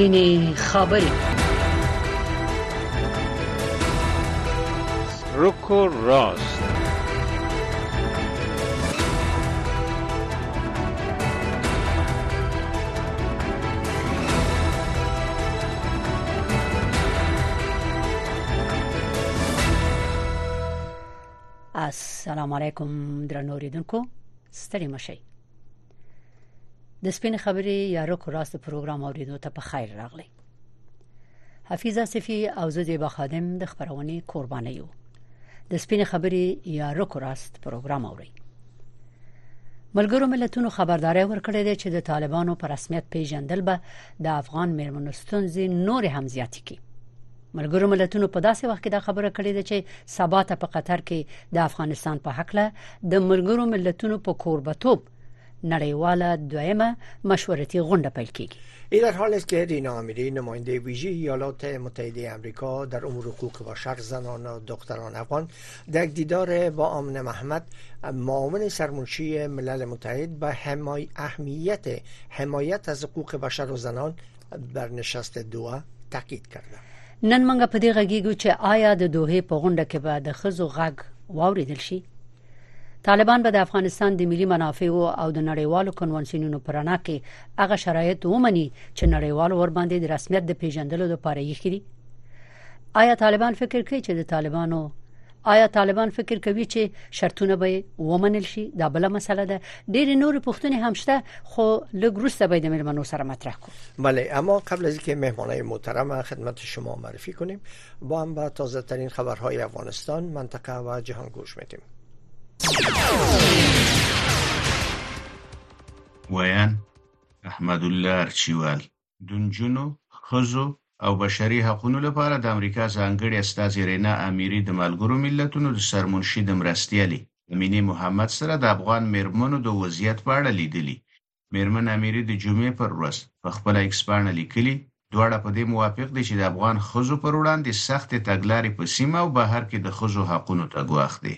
سپینی خبری. رک و راست. السلام علیکم درنوریدونکو نوريدنكم استلم د سپین خبرې یا رکو راست پروګرام اوریدو ته په خیر راغلی حفیظ صفی او زه د خادم د خبرونې قرباني یو د سپین خبرې یا رکو راست پروګرام اوري ملګرو ملتونو خبرداري ورکړې ده چې د طالبانو پر رسمیت پیژندل به د افغان میرمنو ستونزې نور هم زیات کړي. ملګرو ملتونو په داسې وخت کې دا خبره کړې ده چې سبا ته په قطر کې د افغانستان په حق له د ملګرو ملتونو په کوربتوب نړیواله دویمه مشورتي غونډه پیل کیږي. این در حال است که رینا امیری نماینده ویژه ایالات متحده آمریکا در امور حقوق بشر زنان و دختران افغان در دیدار با آمن محمد معاون سرمنشی ملل متحد به حمای اهمیت حمایت از حقوق بشر و زنان بر نشست دوه تاکید کرده. نن منګه په دې غږیږو چې آیا د دوه په غونډه کې به د خزو غږ واوریدل شي طالبان به د افغانستان د ملي منافعو او د نړیوالو کنوانسیونونو پرانا کې هغه شرایط ومني چې نړیوال ور باندې د رسمیت د پیژندلو لپاره یې کړی آیا طالبان فکر کوي چې د طالبانو آیا طالبان فکر کوي چې شرطونه به ومنل شي؟ دا بل مسله ده. ډېر نور پوښتنې هم شته خو لګروسته به د ملمنو سره مطرح کو بله اما قبل از اینکه مهمانای محترم خدمت شما معرفی کنیم با هم با تازه ترین خبرهای افغانستان منطقه و جهان گوش میدیم ویان احمد الله ارچیوال. دنجونو خزو او بشري حقوقو لپاره د امریکا ځانګړي استاذ رینا امیری د ملګرو ملتونو د سرمنشي د مرستيالي امینه محمد سره د افغان مرمنو د وضعیت په اړه لیدلی مرمن امیری د جمعې پر ورځ په خپل ایکسپانه لیکلي دواړه په دې موافق دي چې د افغان خزو پر وړاندې سخت تګلارې په سیمه او بهر کې د خزو حقوقو ته ګواښ دي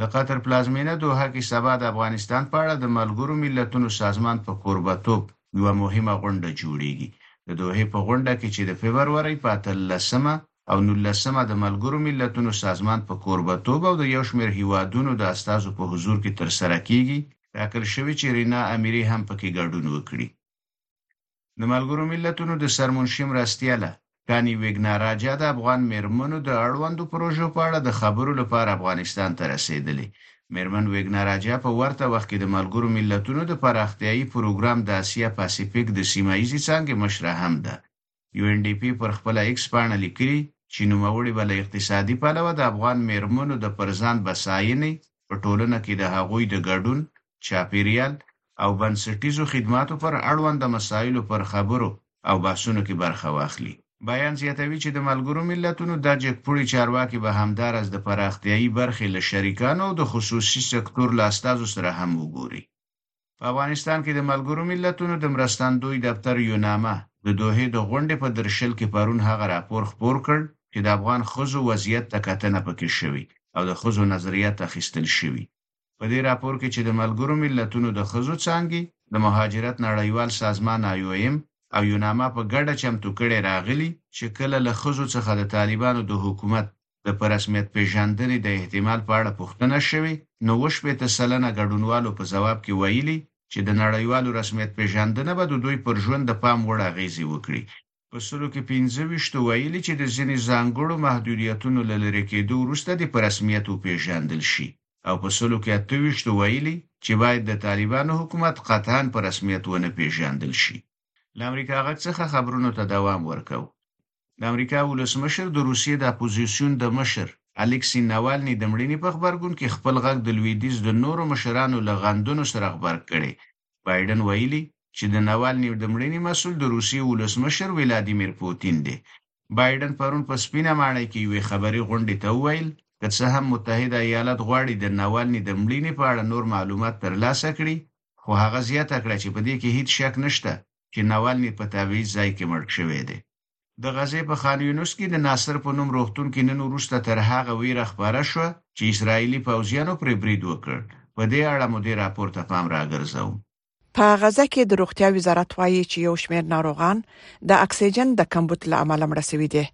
د قطر پلازمینه دوه کې سبا د افغانستان په اړه د ملګرو ملتونو سازمان په قربتوب یو مهمه غونډه جوړیږي. د دوحې په غونډه کې چې د فبرवरी په 13مه او 19مه د ملګرو ملتونو سازمان په کوربتوب او د یو شمېر هیوادونو د استازو په حضور کې تر سره کیږي ټاکل شوی چې رینا امیری هم پکې ګډون وکړي. د ملګرو ملتونو د سرمنشم راستیاله کانی وګناراجا د افغان مرمنو د اړوندو پروژو په اړه د خبرو لپاره افغانستان ته رسیدلی میرمن وګناراجا په ورته وخت کې د ملګرو ملتونو د پراختیايي پروګرام د اسیا پاسفیک د سیمایي څنګه مشره هم ده. یو ان ډي پی پر خپل ایکس باندې لیکلي چې نوموړي بل اقتصادي پلوه د افغان میرمنو د پرځان بساینې په ټولنه کې د هغوی د ګډون چاپیریال او بنسټیزو خدماتو پر اړوند مسایلو پر خبرو او بحثونو کې برخه واخلي بیان زیاتوي چې د ملګرو ملتونو د جګپوري چارواکي به همدارس د پراختیايي برخې له شریکانو او د خصوصي سکتور له استازو سره هم وګوري. په افغانستان کې د ملګرو ملتونو د مرستندوی دفتر یو نامه د دوه د غونډې په درشل کې پرون هغه راپور خپور کړ چې د افغان خزو وضعیت ته کتنه پکې شوی او د خزو نظریات اخیستل شوی په دې راپور کې چې د ملګرو ملتونو د خزو څنګه د مهاجرت نړیوال سازمان آیو او یوناما په ګډه چمتو کړي راغلي چې کله له خزو څخه د طالبانو د حکومت د پرسمیت پیژندنې د احتمال په اړه پوښتنه شوې نو وشپې سلنه ګډونوالو په جواب کې ویلي چې د نړیوالو رسمیت پیژندنه به د دوی پر ژوند د پام وړ اغیزې وکړي. په سلو کې 15 ویلي چې د ځینې ځانګړو محدودیتونو لری کېدو وروسته دې په رسمیت پیژندل شي. او په سلو کې 28 ویلي چې باید د طالبانو حکومت قطعا په رسمیت ونه پیژندل شي له امریکا غږ څخه خبرونو ته دوام ورکوو د امریکا ولسمشر د روسیې د اپوزیسیون د مشر الکسی ناوالني د مړینې په خبرګون کې خپل غږ د لویدیز د نورو مشرانو له غندنو سره خبر کړی بایدن ویلي چې د ناوالني د مړینې مسول د روسیې ولسمشر ولادیمیر پوتین دی. بایدن پرون په سپینه ماڼۍ کې یوې خبري غونډې ته وویل که څه هم متحده ایالات غواړي د ناوالني د مړینې په اړه نور معلومات ترلاسه کړي خو هغه زیاته کړه چې په دې کې هیڅ شک نشته چې ناوالني په تاویز ځای کې مړ شوی دی. د غزې په خان یونس کې د ناصر په نوم روغتون کې نن وروسته تر هغه ویره خبره شو چې اسرایلی پوځیانو پر برید وکړ. په دې اړه مو د راپور ته پام راګرځاو په غزه کې د روغتیا وزارت وایي چې یو شمېر ناروغان د اکسیجن د کمبود له امله مړ شوي دي.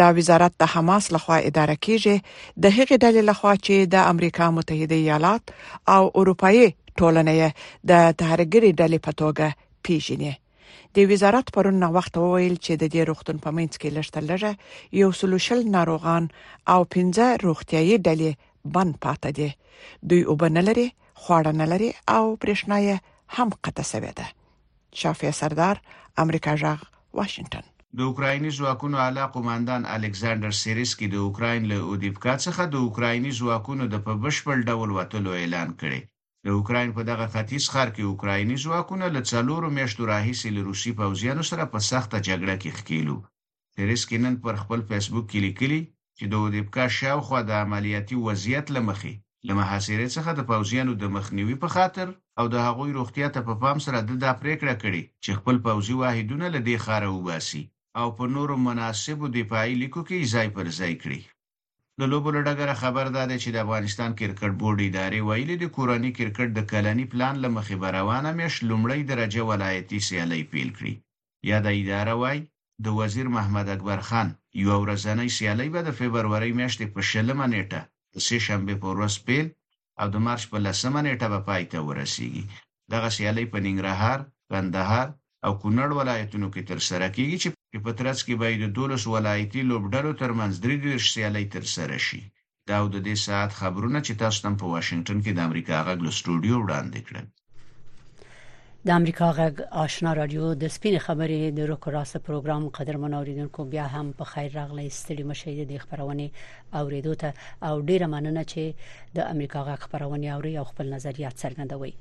دا وزارت د حماس لخوا اداره کیږي. د هغې ډلې لخوا چې د امریکا متحده ایالات او اروپאי ټولنې د تهرګری ډلې په توګه پیژني د وزارت پرون نو وخت وویل چې د دې روغتون په منځ کې لږه لږه یو سلوشل ناروغان او 15 روغتيایي ډلې بند پاتې دي. دوی وبنلري خواړه نه لري او برېښنا هم قطع شوې ده. شافیا سردار امریکا غږ واشنگټن د اوکرایني ځواکونو اعلی قوماندان الکساندر سیریسکي د اوکراین له اودیپکا څخه د اوکرایني ځواکونو د په بشپړ ډول وټلو اعلان کړي د اوکراین په دغه ختیځ ښار کې اوکرایني ځواکونه له څلورو میاشتو راهیسې له روسي پوځیانو سره په سخته جګړه کې ښکېل وو. سیریسکي نن پر خپل فیسبوک کې لیکلي چې د اودیپکا شاوخوا د عملیاتي وضعیت له مخې له محاصرې څخه د پوځیانو د مخنیوي په خاطر او د هغوی روغتیا ته په پام سره دا پریکړه کړې چې خپل پوځي واحدونه له دې ښاره وباسي او په نورو مناسبو دفاعي لیکو کې ځای پر ځای کړي د لوبو له ډګره خبر دی چې د افغانستان کرکټ بورډ ادارې ویلي د کورنۍ کرکټ د کلني پلان له مخې روانه میاشت لومړی درجه ولایتي سیالي پیل کړي. یا د اداره وای د وزیر محمد اکبر خان یو ورځنۍ سیالي به د فبرورۍ میاشتې په شلمه نیټه سه شنبه په ورځ پیل او د مارچ په لسمه نیټه به پای ته ورسیږي. دغه سیالي په ننګرهار، کندهار او کونړ ولایتونو کې تر سره کیږي چې په ترڅ کې به د دولس ولایتي لوبډلو ترمنځ درې دیرش سیالي تر سره شي. دا د دې ساعت خبرونه چې تاسو ته په واشنگټن کې د امریکا غږ له سټوډیو وړاندې کړل د امریکا غږ آشنا رادیو د سپین خبرې د روکراس پروګرام قدر منوریدونکو بیا هم په خیر راغلی ستړي مشه د خبرونه اوریدو ته او ډیره مننه چې د امریکا غږ خبرونه اوري او خپل نظریات څرګندوي.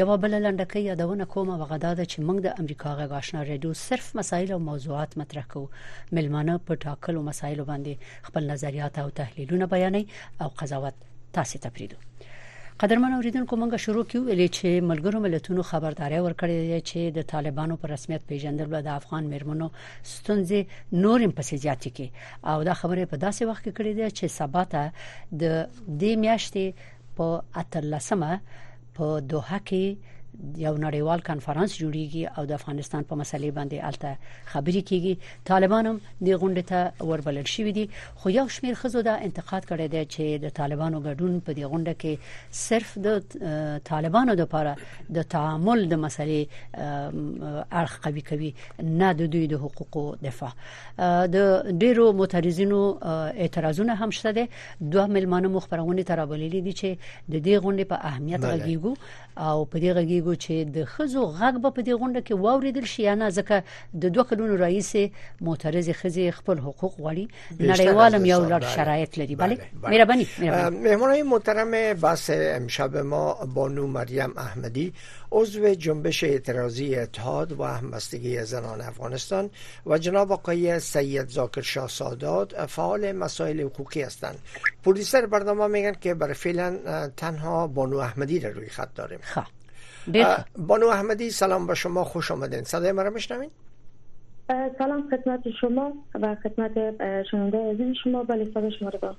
یو بل لنډکې یادونه کومه وغدا ده چې موږ د امریکا غږ آشنا رادیو صرف مسایل او موضوعات مطرح کوو. ملمانه په ټاکلو مسایلو باندې خپل نظریات او تحلیلونه بیانوي او قضاوت تاسو ته پریدو قدرمنو اوریدونکو مونږه شروع کیو ویلې چې ملګرو ملتونو خبرداري ورکړې چې د طالبانو پر رسمیت پیژندل د افغان مېرمنو ستونزې نورم پسې زیاتې کی او دا خبره په داسې وخت کې کړې ده چې سباته د دې میاشتې په اتلسمه په دوحه کې یو نړیوال کانفرنس جوړیږي او د افغانستان په مسلې باندې الته خبري کیږي. طالبانو د غونډه ته وربلل شوې دي. خو یو شمیر خزو دا انتقاد کړی دی چې د طالبانو ګډون په دې غونډه کې صرف د طالبانو لپاره د تعامل د مسلې اړخ قوي کوي نه د دوی د حقوقو دفاع. د ډیرو معترضینو اعتراضونه هم شته دي. دوه ملمانو مخبرونه ترابللي دي چې د دې غونډې په اهمیت غږیږي او په دې غږیږي چې د خزو غږ په دې غونډه کې واوریدل شي نه ځکه د دوه کلونو رئیس معترض خزي خپل حقوق غواړي. نړیوالم یو لړ شرایط لري. بله مهرباني مهمانای محترم بحث امشب ما بانو مریم احمدی عضو جنبش اعتراضی اتحاد و همبستگی زنان افغانستان و جناب آقای سید زاکر شاه سادات فعال مسائل حقوقی هستند. پروڈیوسر برنامه میگن که برای فعلا تنها بانو احمدی را روی خط داریم. خب. بانو احمدی سلام به شما خوش آمدین. صدای ما را میشنوین؟ سلام خدمت شما و خدمت شنونده عزیز شما. بله صدای شما رو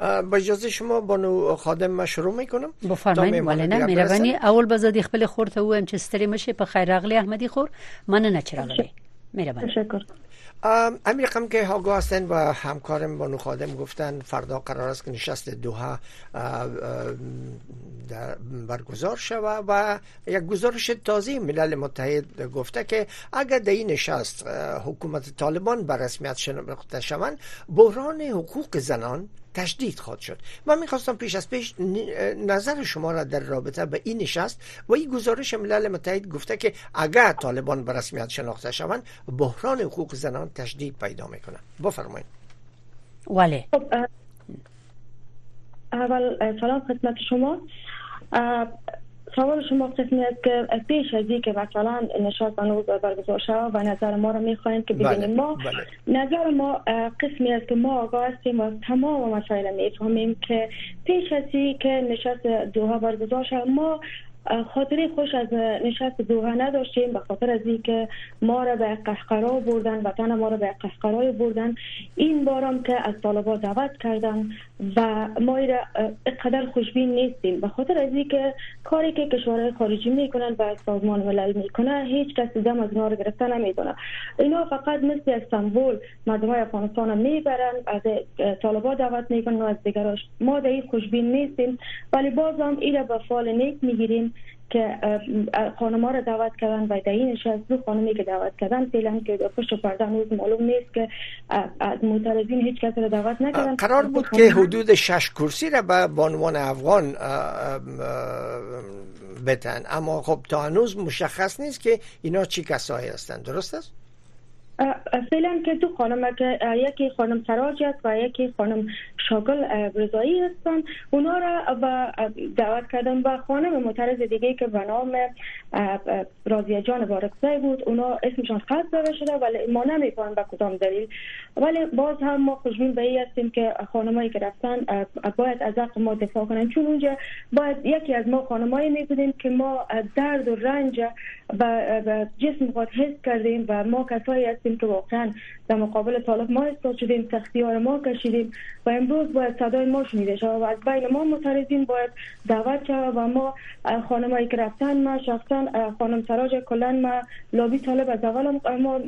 با اجازه شما بانو خادم ما شروع می‌کنم. بفرمایید. ولنه مهرباني اول بزادي خپل خور ته وایم چې ستړي مشه. په خیر راغلی احمدي خور. مننه چې راغلی مهرباني تشکر امیر رقم که آگاه هستن و همکارم بانو خادم گفتن فردا قرار است که نشست دوها برگزار شود و یک گزارش تازه ملل متحد گفته که اگر در این نشست حکومت طالبان به رسمیت شناخته شوند بحران حقوق زنان تشدید خواهد شد. من می‌خواستم پیش از پیش نظر شما را در رابطه به این نشست و این گزارش ملل متحد گفته که اگر طالبان به رسمیت شناخته شوند بحران حقوق زنان تشدید پیدا می‌کنه بفرمایید. ولی. خب، اول سلام خدمت شما. سوال شما قسمی است که پیش از که مثلا نشاط هنوز برگزار شود و نظر ما رو می‌خواهیم که ببینیم بله، ما بله. نظر ما قسمی است که ما آگاه هستیم و تمام مسائل می‌فهمیم که پیش از که نشست دوها برگزار شود ما خاطری خوش از نشست دوها نداشتیم به خاطر از اینکه ما را به قشقرا بردن وطن ما را به قشقرا بردن. این بارم که از طالبا دعوت کردن و ما را قدر خوشبین نیستیم. به خاطر از اینکه کاری که کشورهای خارجی می‌کنن و سازمان ملل می‌کنه هیچ کس دم از اینا رو گرفته نمی‌دونه اینا فقط مثل استانبول مردم افغانستان می‌برن از طالبا دعوت می‌کنن و از دیگراش ما در خوشبین نیستیم ولی باز هم این به فال نیک می‌گیریم. که خانم را دعوت کردن و در این نشست دو خانمی که دعوت کردن فعلا که پشت پرده هنوز معلوم نیست که از معترضین هیچ کس را دعوت نکردن. قرار بود که حدود شش کرسی را به بانوان افغان بتن اما خب تا هنوز مشخص نیست که اینا چی کسایی هستند درست است؟ فعلا که دو خانم یکی خانم سراج است و یکی خانم شاگل رضایی هستن اونا را دعوت کردن و خانم معترض دیگه که به نام راضیه جان بود. اونا اسمشان خاص داده شده ولی ما نمی‌فهمیم به کدام دلیل. ولی باز هم ما خوشبین به هستیم که خانمایی که رفتن باید از حق ما دفاع کنن. چون اونجا باید یکی از ما خانمایی می بودیم که ما درد و رنج و جسم خود حس کردیم و ما کسایی هستیم که واقعا. در مقابل طالب ما استاد شدیم سختی ها ما کشیدیم و امروز باید صدای ما شنیده شود و از بین ما معترضین باید دعوت شود و ما خانمایی که رفتن ما شخصا خانم سراج کلا ما لابی طالب از اول ما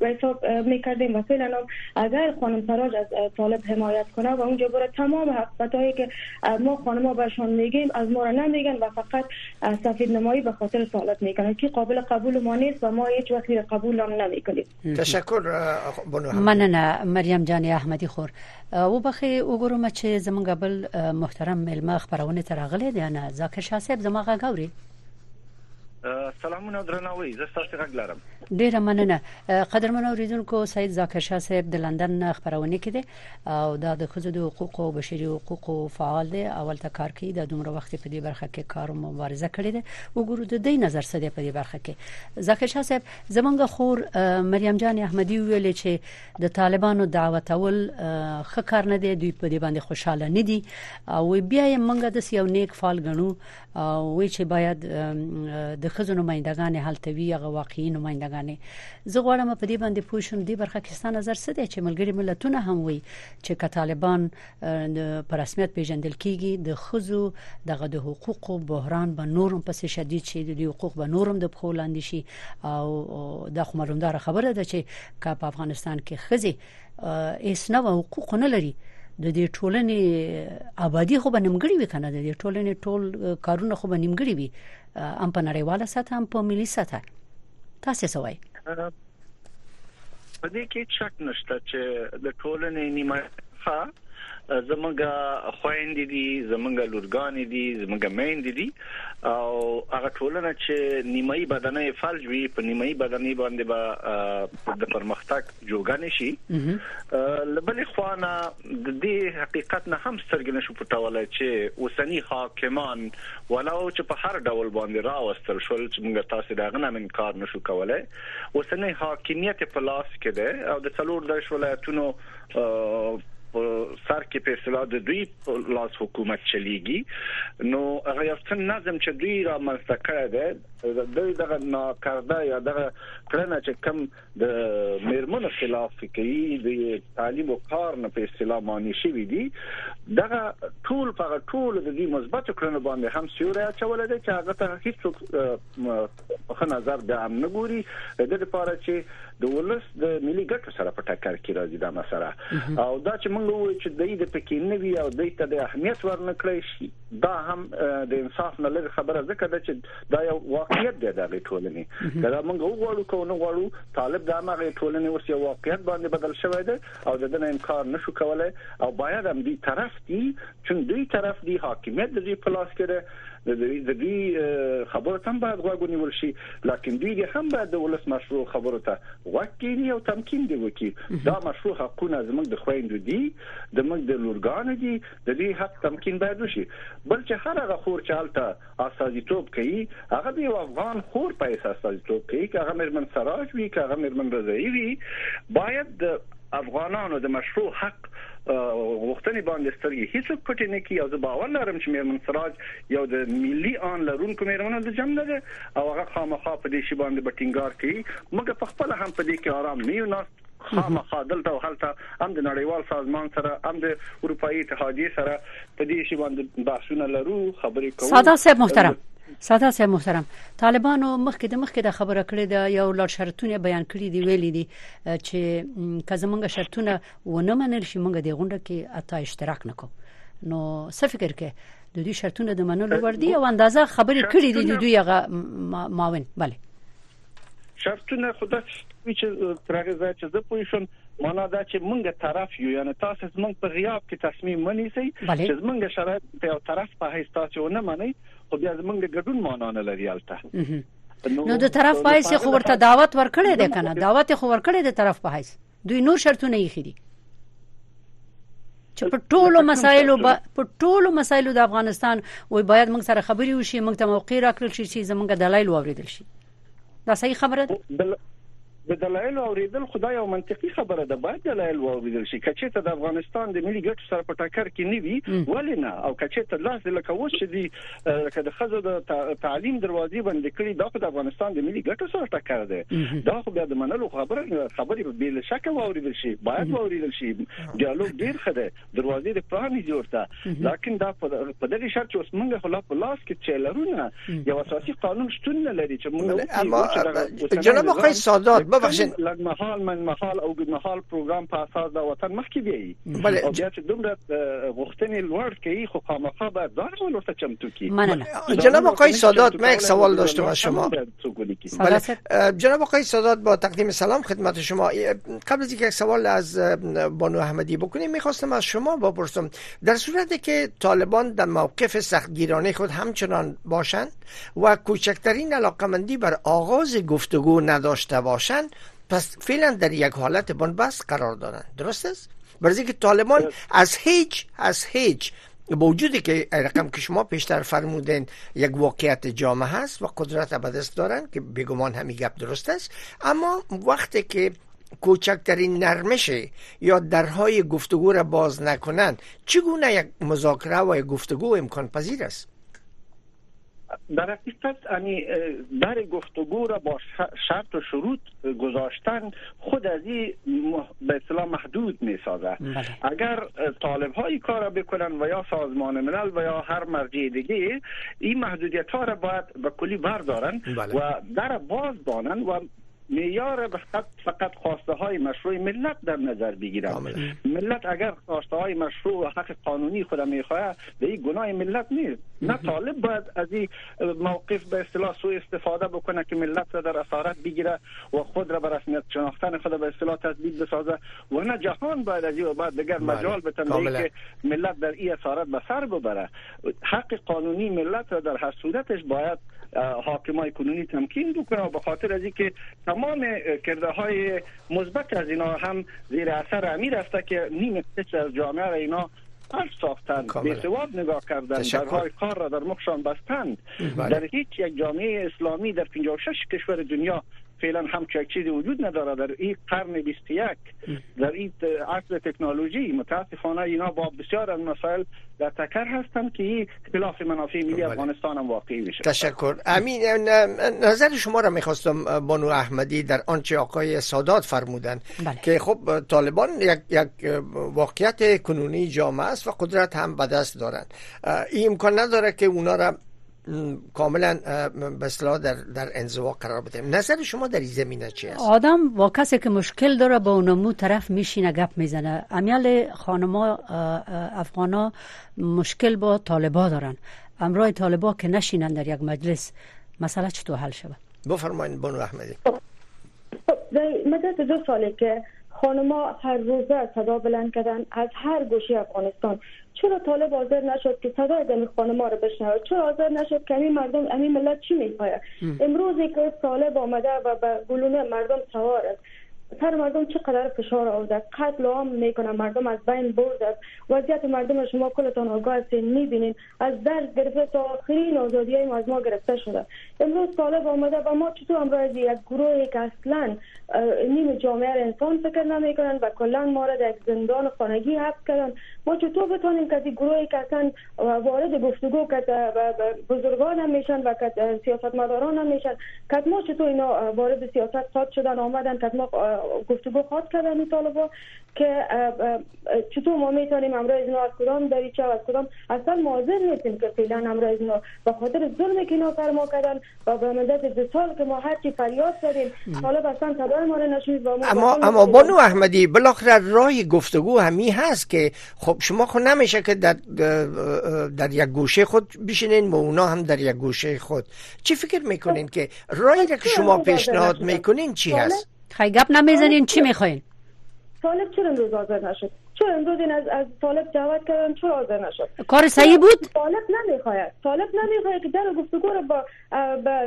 حساب می‌کردیم و فعلا اگر خانم سراج از طالب حمایت کنه و اونجا برای تمام حقیقتایی که ما خانم بهشان میگیم از ما را نمیگن و فقط سفید نمایی به خاطر طالب می‌کنن که قابل قبول ما نیست و ما هیچ وقت قبول هم نمی‌کنیم. تشکر مننه مریم جان احمدی خور. او بخي وګورم چې زمونږ بل محترم ملما خبرونه ترغله دي نه؟ ذاکر شاه صاحب زموږه غوري سلامونه درناوي زه تاسو غږ لرم ډیره مننه قدرمن اوریدونکو سید ذاکر شاه صاحب د لندن خبرونه کړي او دا د خزو د حقوق او بشري حقوق فعال دی اول تا کار کوي د دومره وخت په دې برخه کې کار او مبارزه کړې ده وګورو د دې نظر څه دی په دې برخه کې ذاکر شاه صاحب زمونږ خور مریم جان احمدی ویل چې د طالبانو دعوت اول خکار نه دی دوی په دې باندې خوشاله نه دي او بیا یې منګه د یو نیک فعال غنو او وی چې باید د خزو نمائندگان حالتوي هغه واقعي نمائندگان زه غواړم په دې باندې پوه شم دې برخه کې ستاسو نظر څه دی؟ چې ملګری ملتونه هم وي چې ک طالبان په رسمیت پیژندل کیږي د خزو دغه د حقوقو بحران به نورم پس شدید شي د حقوق به نورم د پخولاندې شي. او د خبروندار خبره ده چې ک په افغانستان کې خزي اسنه حقوق نه لري د دې ټولنې آبادی خو به نیمګړی وي کنه؟ د دې ټولنې ټول کارونه خو به نیمګړی وي. ام په نړیواله سطح هم په ملي سطح. تاسو څه وایي په دې کې شک نشته چې د ټولنې نیمه زمونږه خويندې دي زمونږه لورګانې دي زمونږه میندې دي. او هغه ټولنه چې نیمایي بدنې فلج وي په نیمایي بدنې باندې به د پرمختګ جوګان شي. لبلې خوانه د دې حقیقت نه هم سترګې نشو پټولای چې اوسنی حاکمان ولو چې په هر ډول باندې راوستل شول چې موږ تاسو دا غنه انکار نشو کولای. اوسنی حاکمیت په لاس کې ده او د څلور د ولایتونو سر کې په اصطلاح د دوی لاس حکومت چلیږي نو هغه څه نظم چې دوی را مستقره ده د دوی دغه ناکارده یا دغه کړنه چې کم د میرمنو خلاف کوي د تعلیم او کار نه په اصطلاح معنی شي دي دغه ټول په ټول د دې مثبت کړنو باندې هم سیوري اچول دي چې هغه ته هیڅ په نظر د امن ګوري د لپاره چې د ولس د ملي ګټو سره په ټکر کې راځي دا مسله او دا چې موږ وایو چې د دې پکې نه وی او د دې د اهمیت ورنکړی شي دا هم د انصاف نه لږ خبره ځکه ده چې دا یو واقعیت دی د ټولنې دا موږ وګورو کو نه غواړو طالب د امغه ټولنې اوس یو واقعیت باندې بدل شوی دی او د دې انکار نشو کولای او باید هم دې طرف دی چې دوی طرف دی حاکمیت د دې پلاس کړي د دې خبرو تم باید غوږ ونیول شي. لکه دوی هم باید د ولس مشروع خبرو ته غوږ او تمکین دی وکي دا مشروع حقونه زموږ د خويندو دي د موږ د لورګانو دي د دې حق تمکین باید وشي. بل چې هر هغه خور چالتہ اساسيتوب کوي هغه د افغان خور په اساسيتوب کوي. چې هغه مرمن سراج وي چې هغه مرمن رضایی وي باید افغانانو د مشروع حق غوښتنې باندې سترګې هیڅ پټ نه کی او زه باور لرم چې میرمن سراج یو د ملي آن لرونکو میرمنو د جمع ده. او هغه خامخا په دې شی باندې بټینګار کوي. موږ په خپل هم په دې کې آرام نه یو ناست. خامخا دلته او هلته هم د نړیوال سازمان سره هم د اروپאי اتحادیه سره په دې شی باندې بحثونه لرو خبرې کوو. ساده صاحب محترم ساده صاحب محترم. طالبانو مخکې د مخکې د خبره کړې د یو لړ شرطونه بیان کړي دی ویلي دي چې که زمونږ شرطونه ونه منل شي مونږ د غونډه کې اته اشتراک نکوو نو څه فکر کې د دوی شرطونه د منلو ور دي او اندازه خبرې کړې دي د دوی هغه معاون. bale شرطونه خدای چې ترغه ځای چې زه پوه شم معنا دا چې مونږ طرف یو یعنی تاسو زمونږ په غیاب کې تصمیم منیسي چې زمونږ شرایط په یو طرف په هیڅ تاسو نه منئ خو بیا زمونږ ګډون معنا نه لري البته نو د طرف هیڅ خو ورته دعوت ورکړی دی کنه دعوت خو ورکړی دی طرف هیڅ دوی نور شرطونه یې خېدي چې په ټولو مسایلو په ټولو مسایلو د افغانستان وای باید موږ سره خبري وشي موږ ته موقع راکړل شي چې زمونږ دلایل واوریدل شي. دا صحیح خبره ده د دلایل اوریدل خدای او منطقي خبره ده. باید دلایل اوریدل شي. کچې ته د افغانستان د ملي ګټو سره په ټکر کې نه وي ولې نه؟ او کچې ته لاس لکه و چې دی لکه د خزو د تعلیم دروازې باندې کړی دا د افغانستان د ملي ګټو سره ټکر ده دا خو بیا د منلو خبره خبرې به شک اوریدل شي. باید اوریدل شي. ډیالوګ ډیر خده دروازې د پرانی جوړته لکه دا په دغه شرط چې اوس موږ خلا په لاس کې چلرونه یو اساسي قانون شتون نه لري چې موږ جناب آقای سادات ببخشید. لږ محال من محال او ګډ محال پروګرام په اساس د وطن مخکې دی او بیا چې دومره غوښتنې لوړ کوي خو خامخا ځان ورته چمتو کړي جناب آقای سادات من یک سوال داشتم از شما بله. جناب آقای سادات با تقدیم سلام خدمت شما. قبل از یک سوال از بانو احمدی بکنیم می‌خواستم از شما بپرسم. در صورتی که طالبان در موقف سختگیرانه خود همچنان باشند و کوچکترین علاقمندی بر آغاز گفتگو نداشته باشند پس فعلا در یک حالت بنبست قرار دارن. درست است برای که طالبان از هیچ از هیچ با وجودی که رقم که شما پیشتر فرمودین یک واقعیت جامعه هست و قدرت به دست دارن که بگمان همین گپ درست است اما وقتی که کوچکترین نرمش یا درهای گفتگو را باز نکنند چگونه یک مذاکره و یک گفتگو امکان پذیر است؟ در حقیقت یعنی در گفتگو را با شرط و شروط گذاشتن خود از این به اصطلاح محدود می سازه بله. اگر طالب های کار را بکنن و یا سازمان ملل و یا هر مرجع دیگه این محدودیت ها را باید به کلی بردارن بله. و در باز دانن و معیار فقط فقط خواسته های مشروع ملت در نظر بگیرن ملت اگر خواسته های مشروع و حق قانونی خود می‌خواه به این گناه ملت نیست. نه طالب باید از این موقف به اصطلاح سوء استفاده بکنه که ملت را در اسارت بگیره و خود را به رسمیت شناختن خود به اصطلاح تثبیت بسازه. و نه جهان باید از این بعد دیگر بله. مجال بتن که ملت در این اسارت به سر ببره. حق قانونی ملت را در هر صورتش باید حاکمای کنونی تمکین بکنه و به خاطر از اینکه تمام کرده های مثبت از اینا هم زیر اثر امیر است که نیم از جامعه را اینا پس ساختن. به سواد نگاه کردن. درهای کار را در مخشان بستند. بله. در هیچ یک جامعه اسلامی در 56 کشور دنیا فعلا هم چیزی وجود نداره در این قرن 21 در این عصر تکنولوژی متاسفانه اینا با بسیار از مسائل در تکر هستند که این اختلاف منافع ملی بله. افغانستان هم واقعی میشه تشکر امین نظر شما را می‌خواستم بانو احمدی در آنچه آقای سادات فرمودن بله. که خب طالبان یک, یک واقعیت کنونی جامعه است و قدرت هم به دست دارند این امکان نداره که اونا را کاملا به اصطلاح در در انزوا قرار بده نظر شما در این زمینه چی است؟ آدم با کسی که مشکل داره با اونمو طرف میشینه گپ می‌زنه. امیال خانما افغانا مشکل با طالبا دارن. امرای طالبا که نشینن در یک مجلس مسئله چطور حل شود؟ بفرمایید بانو احمدی. مدت دو ساله که خانما هر روزه صدا بلند کردن از هر گوشه افغانستان. چرا طالب حاضر نشد که صدای دم خانما رو بشنوه چرا حاضر نشد که همین مردم همین ملت چی می‌خواه امروزی که طالب آمده و به گلونه مردم سوار است. سر مردم چقدر فشار آورده؟ قتل عام می‌کنه. مردم از بین برده وضعیت مردم شما کلتان آگاه هستین می‌بینین از درد گرفته تا آخرین آزادی های از ما گرفته شده. امروز طالب آمده و ما چطور امروز یک گروهی که اصلا نیم جامعه انسان فکر نمی‌کنن و کلا ما را در زندان خانگی حبس کردن. ما چطور بتونیم که گروهی که اصلا وارد گفتگو که بزرگان هم میشن و که سیاستمداران هم میشن که ما چطور اینا وارد سیاست خواهد شدن آمدن که ما گفتگو خواهد کردن این طالبا که چطور ما می‌تونیم امروز اینا از کدام دریچه و از کدام اصلا معذر نیستیم که فعلا امروز اینا به خاطر ظلمی که اینا فرما کردن و به مدت دو سال که ما هرچی فریاد کردیم طالب اصلا صدای ما نشید اما اما بانو احمدی بالاخره راه گفتگو همی هست که خب شما خود نمیشه که در در یک گوشه خود بشینین و اونا هم در یک گوشه خود. چی فکر می‌کنین که راهی که شما پیشنهاد می‌کنین چی هست؟ خیلی گپ نمی‌زنین چی می‌خواین؟ طالب چرا امروز حاضر نشد؟ چرا امروز این از از طالب دعوت کردن چرا حاضر نشد؟ کار صحیح بود؟ طالب نمی‌خواد طالب نمی‌خواد که در گفتگو رو با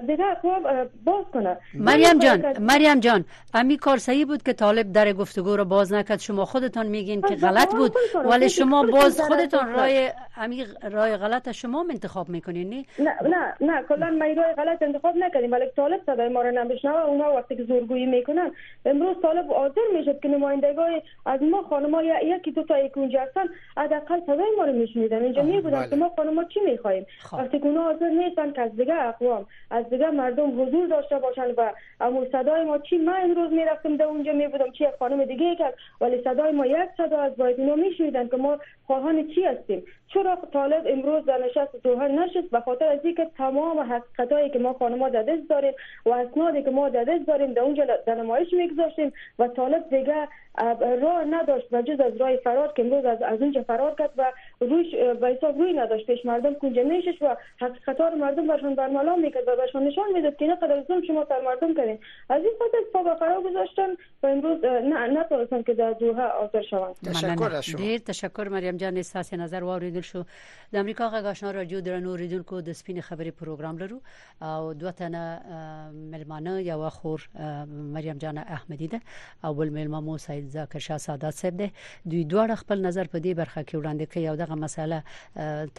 دیگه اقوام باز کنه. مریم جان مریم جان امی کار صحیح بود که طالب در گفتگو رو باز نکرد. شما خودتان میگین که غلط بود ولی شما باز خودتان رای امی رای غلط شما انتخاب می‌کنین نه؟ نه نه کلا ما رای غلط انتخاب نکردیم. ولی طالب صدای ما رو نمیشنوه. اونا وقتی که زورگویی می‌کنن امروز طالب حاضر می‌شد که نمایندگان از ما خانم‌ها یکی دو تا یک اونجا هستن حداقل صدای ما رو میشنیدن. اینجا میبودن که ما خانم‌ها چی می‌خوایم؟ وقتی که اونا حاضر نیستن که از دیگه اقوام از دیگه مردم حضور داشته باشن و امور صدای ما چی؟ من امروز می‌رفتم در اونجا میبودم چی خانم دیگه کرد ولی صدای ما یک صدا از باید اینا میشنیدن که ما خواهان چی هستیم؟ چرا طالب امروز در نشست دوحه نشست؟ به خاطر از اینکه تمام حقیقتایی که ما خانم‌ها در دست داریم و اسنادی که ما در دست داریم در اونجا در نمایش میگذاشتیم و طالب دیگه راه نداشت و جز از راه فرار که امروز از, از اونجا فرار کرد و رویش به حساب روی نداشت. پیش مردم کنجه نیشش و حقیقت رو مردم برشان برملا میکرد و برشان نشان میداد که قدر ظلم شما بر مردم کردین. از این خاطر پا به فرار گذاشتن و امروز نه نتونستن که در دوحه حاضر شوند. تشکر از شما. ډیر تشکر مریم جان. استاسي نظر واوریدل شو. د امریکا غږ آشنا رادیو درنو ریدونکو د سپین خبري پروګرام لرو. او دوه تنه ملمانه یو خور مریم جان احمدی ده. او بل ملما مو سید ذاکر شاه سادات صاحب ده. دوی دوه خپل نظر په دې برخه کې وړاندې کوي او دغه مسله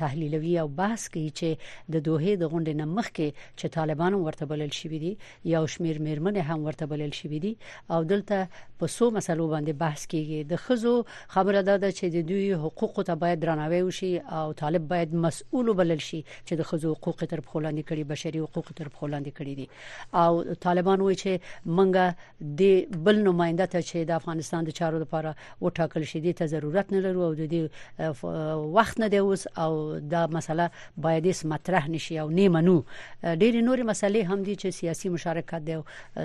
تحلیلوي او بحث کوي چې د دوه د غونډې نمخ کې چې طالبان ورته بلل شي دي یا شمیر میرمن هم ورته بلل شي دي. او دلته په سو مسلو باندې بحث کیږي. د خزو خبره ده چې د دوی حقوق ته باید درناوی وشي او طالب باید مسؤل بلل شي چې د خزو حقوق تر خلاندې کړي بشري حقوق تر خلاندې کړي دي. او طالبان وایي چې منګه د بل نماینده ته چې د افغانستان د چارو لپاره وټاکل شي. دي ته ضرورت نه لرو او د دې وخت نه دی اوس او دا مسله باید اس مطرح نشي او نه منو ډېر نورې مسلې هم دي چې سیاسي مشارکت دی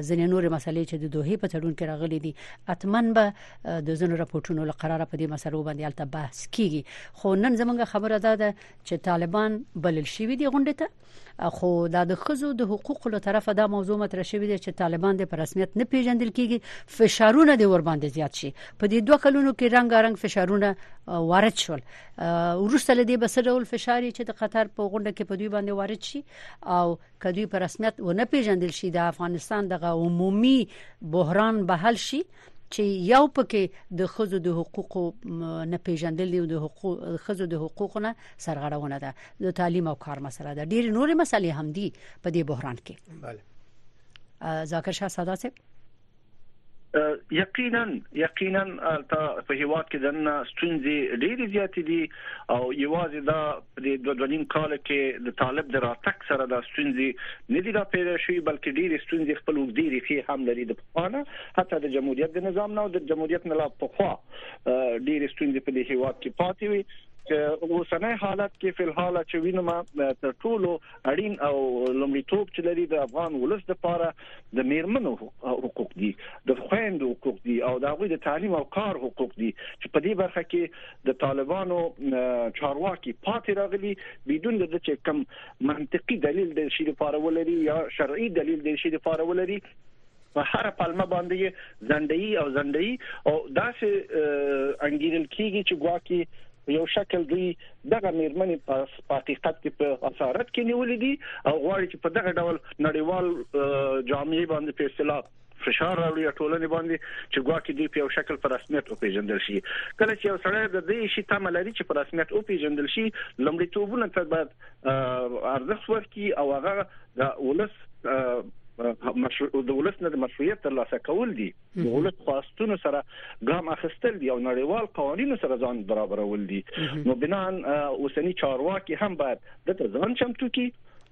ځینې نورې مسلې چې د دوه په تړون کې راغلي دي. اتمن به د زنو راپورټونو لپاره په دې مسلو باندې الته بحث کیږي. خو نن زمونږ خبره ده چې طالبان بلل شي دي غونډه ته. خو د خزو د حقوقو له طرفه دا موضوع مطرح شوې ده چې طالبان د پر رسمیت نه پیژندل کیږي. فشارونه د ور باندې زیات شي. په دې دوه کلونو کې رنگارنګ فشارونه وارد شول. ورسته لدی به سره ول فشاري چې د قطر په غونډه کې په دوی باندې وارد شي او کدوې پر رسمیت و نه پیژندل شي د افغانستان د عمومي بحران به حل شي چې یو پکې د خزو د حقوقو نه پیژندل دي د حقوق خزو د حقوقونه سرغړونه ده. د تعلیم او کار مسله ده. ډېر نورې مسلې هم دي په دې بحران کې. بله. ذاکر شاه ساده صاحب یقینا یقینا په هیواد کې دنه ستونزې ډېرې زیاتې دي او یوازې دا د دوه کال کې د طالب د راتګ سره د ستونزې نه دي را پیدا شوې بلکې ډېرې ستونزې خپل وګړي ریخي هم لري د پخوانه. حتی د جمهوریت د نظام نه او د جمهوریت نه لا پخوا ډېرې ستونزې په دې هیواد کې پاتې وي چې اوسنۍ حالت کې په الحال چې وینم تر ټولو اړین او لومړیتوب چې لري د افغان ولس لپاره د میرمنو حقوق دي د خويندو حقوق دي او د هغوی د تعلیم او کار حقوق دي. چې په دې برخه کې د طالبانو چارواکي پاتې راغلي بدون د چې کم منطقي دلیل د شي لپاره ولري یا شرعي دلیل د شي لپاره ولري په هر پلمه باندې زندئی او زندئی او داسې انګیرل کیږي چې ګواکي یو شکل دوی دغه میرمنې په حقیقت کې په اسارت کې نیولې دي او غواړي چې په دغه ډول نړیوال جامعي باندې په اصطلاح فشار راوړي ټولنې باندې چې ګواکې دوی په یو شکل په رسمیت او پیژندل شي. کله چې یو سړی د دې شي تمه لري چې په رسمیت او پیژندل شي لمړیتوبونه ته باید ارزښت ورکړي او هغه د ولس د ولس نه د مشروعیت ترلاسه کول دي. د ولس خواستونو سره ګام اخیستل دي او نړیوال قوانینو سره ځان برابرول دي. نو بنان اوسنی چارواکي هم باید د ځان چمتو کی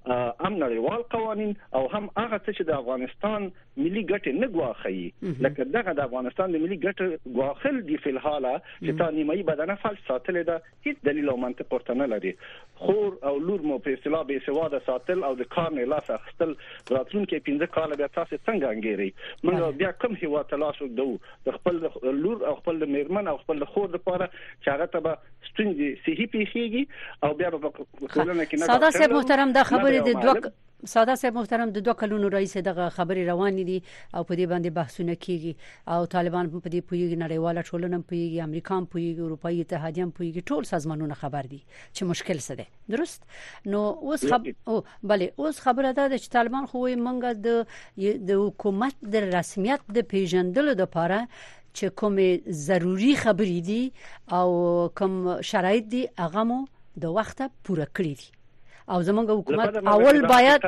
هم نړیوال قوانين او هم هغه څه چې د افغانستان ملي ګټې نه غواخي لکه دغه د افغانستان د ملي ګټې غواخل دي په الحاله چې تا نیمایي بدنه فل ساتل ده هیڅ دلیل او منطق ورته نه لري. خور او لور مو په اصطلاح به سواده ساتل او د کار نه لاس اخستل راتلونکي 15 کال بیا تاسو څنګه انګيري موږ بیا کوم هیوا تلاش وکړو د خپل لور او خپل میرمن او خپل خور لپاره چې هغه ته ستونزې صحي پیخيږي او بیا په ټولنه کې نه ساده صاحب محترم دا خبره د دوه ساده صاحب محترم د دوه کلونو رئیس دغه خبري روان دي او په دې باندې بحثونه کیږي. او طالبان په دې پویږي نړیواله ټولنه پویږي امریکا پویږي اروپאי اتحادیه پویږي ټول سازمانونه خبر دي چې مشکل څه ده درست؟ نو اوس خب او bale اوس خبره ده چې طالبان خو منګه د د حکومت د رسمیت د پیژندلو لپاره چې کومه ضروری خبرې دي او کوم شرایط دي هغه مو د وخته پوره کړی دي او زمونږ حکومت اول باید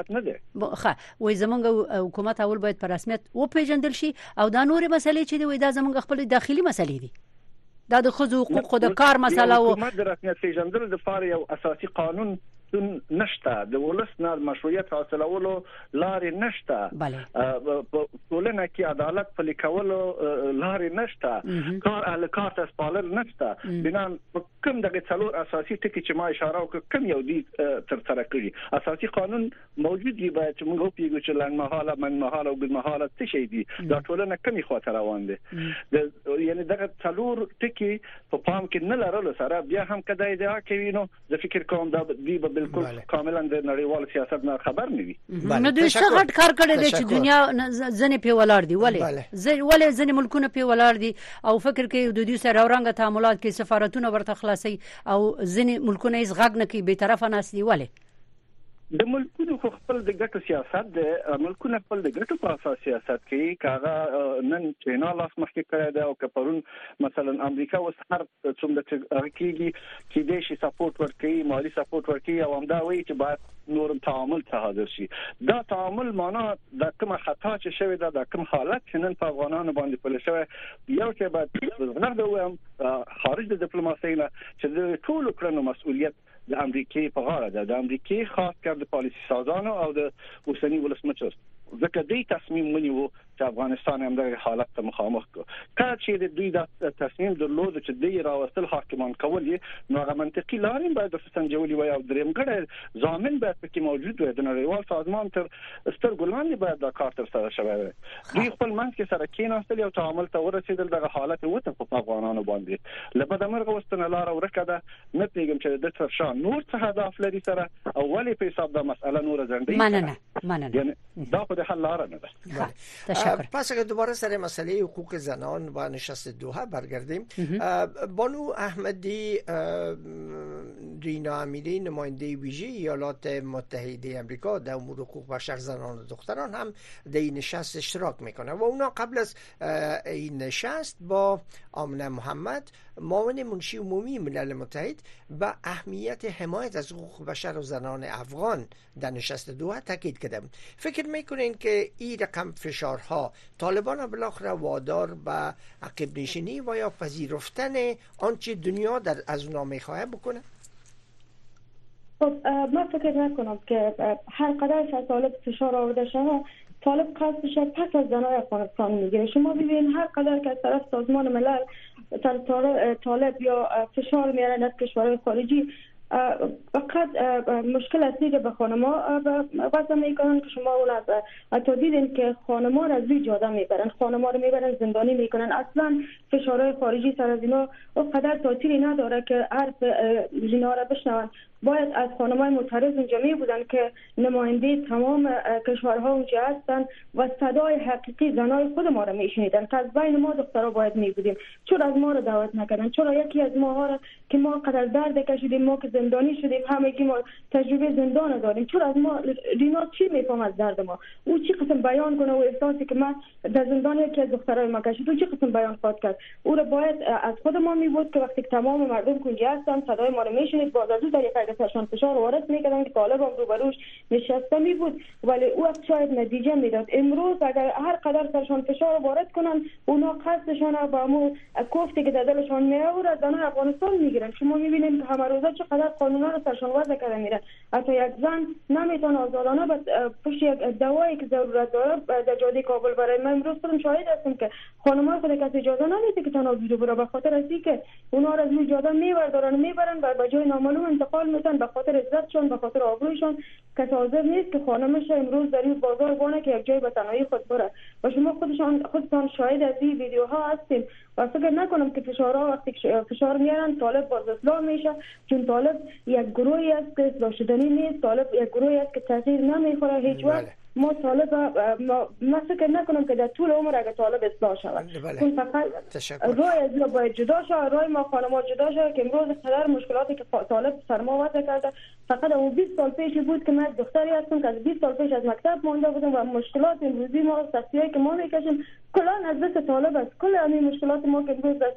ښه وای زمونږ حکومت اول باید په رسمیت و پیژندل شي او دا نورې مسلې چې دی دا زمونږ خپل داخلي مسلې دي. دا د خزو حقوق د کار مسله او حکومت د رسمیت پیژندل د فار یو اساسي قانون نشته. د ولس نه مشروعیت حاصلولو لارې نشته. په ټولنه کې عدالت پلي کولو لارې نشته. کار ال کار ته سپارل نشته. بنان کوم دغه څلور اساسي ټکي چې ما اشاره وکړ کوم یو دي تر سره کړی اساسي قانون موجود دی باید چې موږ پیګو چې لنګ مهاله من مهاله او ګل مهاله څه شي دي. دا ټولنه کمی خاطر روان دي. یعنی دغه څلور ټکي په پام کې نه لرلو سره بیا هم کدی دا کوي نو زه فکر کوم دا دی بالکل کاملا د نړیوال سیاست نه خبر نه وي نو دوی څه غټ کار کړی دی چې دنیا ځنې په ولاړ دی ولې ولې ځنې ملکونه په ولاړ دي او فکر کوي د دوی سره اورنګ تعاملات کې سفارتونه ورته خلاصي او ځنې ملکونه یې غږ نه کوي به طرفه ناس دی ولې د ملکونو خپل د ګټو سیاست د ملکونو خپل د ګټو په اساس سیاست کوي. کاغه نن چینا لاس مخکې کړی دی او کپرون مثلا امریکا اوس هر څومره چې کیږي چې د شي سپورټ ورکړي مالی سپورټ ورکړي او همدا وایي چې باید نور تعامل ته حاضر شي. دا تعامل معنا د کومه خطا چې شوی دا د کوم حالت چې نن په افغانانو باندې پله شوی یو چې باید نه دوم خارج د ډیپلوماسۍ نه چې د ټولو کړنو مسؤلیت د امریکای په غاړه ده. د امریکای خاص کار د پالیسي سازانو او د اوسنی ولسمشر. ځکه دوی تصمیم ونیو چې افغانستان هم د حالت ته مخامخ کو. کله چې دوی د تصمیم درلود چې دوی راوستل حاکمان کول نو هغه منطقي لارې باید د سنجولي وي او دریم ګړی ځامن باید پکې موجود وي د نړیوال سازمان تر ستر ګلان باید دا کار تر سره شوی وي دوی خپل منځ کې سره کېناستل او تعامل ته ورسېدل دغه حالت وته په افغانانو باندې. لبد امرغه واستنه لار ورکه ده. نه پیګم چې د تر شان نور څه هدف لري سره او ولې په حساب د مسأله نور ځنډي مننه مننه. دا په حل لار نه ده پس اگر دوباره سر مسئله حقوق زنان و نشست دوحه برگردیم بانو احمدی رینا امیری نماینده ویژه ایالات متحده امریکا در امور حقوق بشر زنان و دختران هم در این نشست اشتراک می‌کنه و اونا قبل از این نشست با آمنه محمد معاون منشی عمومی ملل متحد و اهمیت حمایت از حقوق بشر و زنان افغان در نشست دوحه تاکید کرده فکر می‌کنین که این رقم فشارها طالبان بالاخره وادار به عقب نشینی و یا پذیرفتن آنچه دنیا در از اونا می‌خواه بکنه؟ خب من فکر نکنم که هر قدر از طالب فشار آورده شده طالب قصدش پس از زنای افغانستان می‌گیره. شما ببینید هر قدر که از طرف سازمان ملل طالب یا فشار میارن از کشورهای خارجی فقط مشکل اصلی که به خانما وضع می‌کنن که شما اون از دیدین که خانما را از روی جاده می‌برن خانما رو می‌برن زندانی می‌کنن. اصلا فشارهای خارجی سر از اینا قدر تاثیری نداره که حرف اینا را بشنون. باید از خانمای معترض اونجا می بودن که نماینده تمام کشورها اونجا هستن و صدای حقیقی زنای خود ما را میشنیدن که از بین ما دخترها باید می بودیم. چرا از ما را دعوت نکردن؟ چرا یکی از ما را که ما قدر درد کشیدیم ما که زندانی شدیم همگی ما تجربه زندان داریم. چرا از ما رینا چی میفهم از درد ما؟ او چی قسم بیان کنه؟ و احساسی که من در زندان یکی از دخترای ما کشید او چی قسم بیان خواهد کرد؟ او را باید از خود ما می بود که وقتی تمام مردم کنجی هستن صدای ما را میشنید باز از او سرشان فشار وارد می‌کردن که طالب هم روبروش نشسته می بود ولی او وقت شاید نتیجه می‌داد. امروز اگر هر قدر سرشان فشار وارد کنن اونا قصدشان با مو کوفتی که در دلشان میآورد. در افغانستان می‌گیرن شما می‌بینید که همه روزا چقدر قانونا رو سرشان وضع کرده میرن حتی یک زن نمی‌تونه آزادانه به پشت یک دوایی که ضرورت داره در جاده کابل برای من امروز خودم شاهد هستم که خانم‌ها خود کسی اجازه نمیده که تنها ویدیو برای به خاطر از که اونا را از جاده میبردارن می‌برن و به جای نامعلوم انتقال میتن به خاطر عزتشون به خاطر آبرویشون کسی حاضر نیست که خانمش امروز در این بازار بانه که یک جای به تنهایی خود بره. و شما خودشان خودتان شاهد از این ویدیوها هستیم و فکر نکنم که فشارها وقتی فشار میارن طالب باز اصلاح میشه. چون طالب یک گروهی است که اصلاح شدنی نیست. طالب یک گروهی است که تاثیر نمی‌خوره هیچ وقت. بله. ما طالب ما فکر نکنم که در طول عمر اگه طالب اصلاح شود. بله. چون فقط رای از باید جدا شود رای ما خانما جدا شود که امروز قدر مشکلاتی که طالب سر ما وضع کرده. فقط اون 20 سال پیش بود که من دختری هستم که از 20 سال پیش از مکتب مونده بودم و مشکلات امروزی ما سختیایی که ما می‌کشیم کلا از دست طالب است. کل همین مشکلات ما که امروز در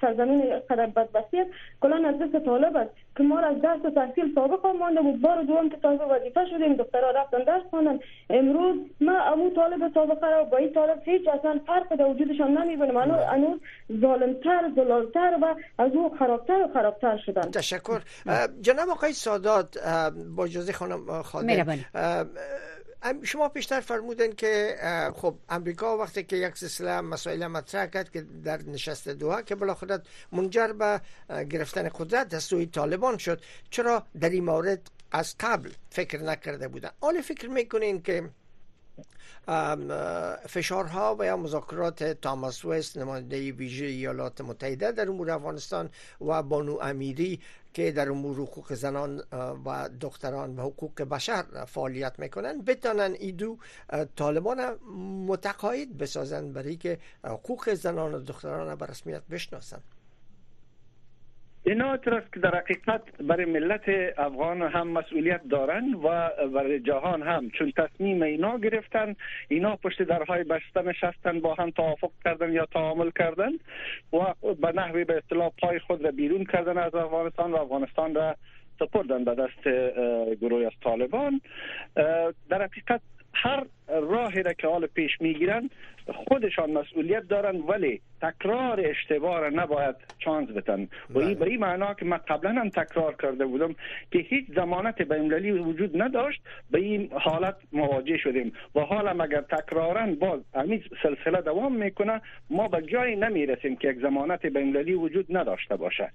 سرزمین قدر بدبختی است کلا از دست طالب است که ما از درس و تحصیل سابق مانده بود. بار دوم که تازه وظیفه شدیم دخترها رفتن درس خوندن. امروز ما امو طالب سابقه را با این طالب هیچ اصلا فرق در وجودشان نمی‌بینم. انو ظالمتر زلالتر و از او خرابتر و خرابتر شدن. تشکر. جناب آقای سادات با اجازه خانم خادم. شما پیشتر فرمودن که خب امریکا وقتی که یک سلسله مسائل مطرح کرد که در نشست دوها که بالاخره منجر به گرفتن قدرت از سوی طالبان شد. چرا در این مورد از قبل فکر نکرده بودن. حالا فکر می‌کنین که فشارها و یا مذاکرات تاماس وست نماینده ویژه ایالات متحده در امور افغانستان و بانو امیری که در امور حقوق زنان و دختران و حقوق بشر فعالیت می‌کنن بتانن ایدو طالبان متقاعد بسازن برای که حقوق زنان و دختران به رسمیت بشناسن. اینا است که در حقیقت برای ملت افغان هم مسئولیت دارن و برای جهان هم چون تصمیم اینا گرفتن اینا پشت درهای بسته نشستن با هم توافق کردن یا تعامل کردن و به نحوی به اصطلاح پای خود را بیرون کردن از افغانستان و افغانستان را سپردن به دست گروه از طالبان. در حقیقت هر راهی را که حال پیش می‌گیرن خودشان مسئولیت دارن ولی تکرار اشتباه را نباید چانس بتن و این به این معنا که من قبلا هم تکرار کرده بودم که هیچ زمانت بین‌المللی وجود نداشت به این حالت مواجه شدیم. و حالا اگر تکرارا باز همین سلسله دوام می‌کنه ما به جایی نمی‌رسیم که یک زمانت بین‌المللی وجود نداشته باشه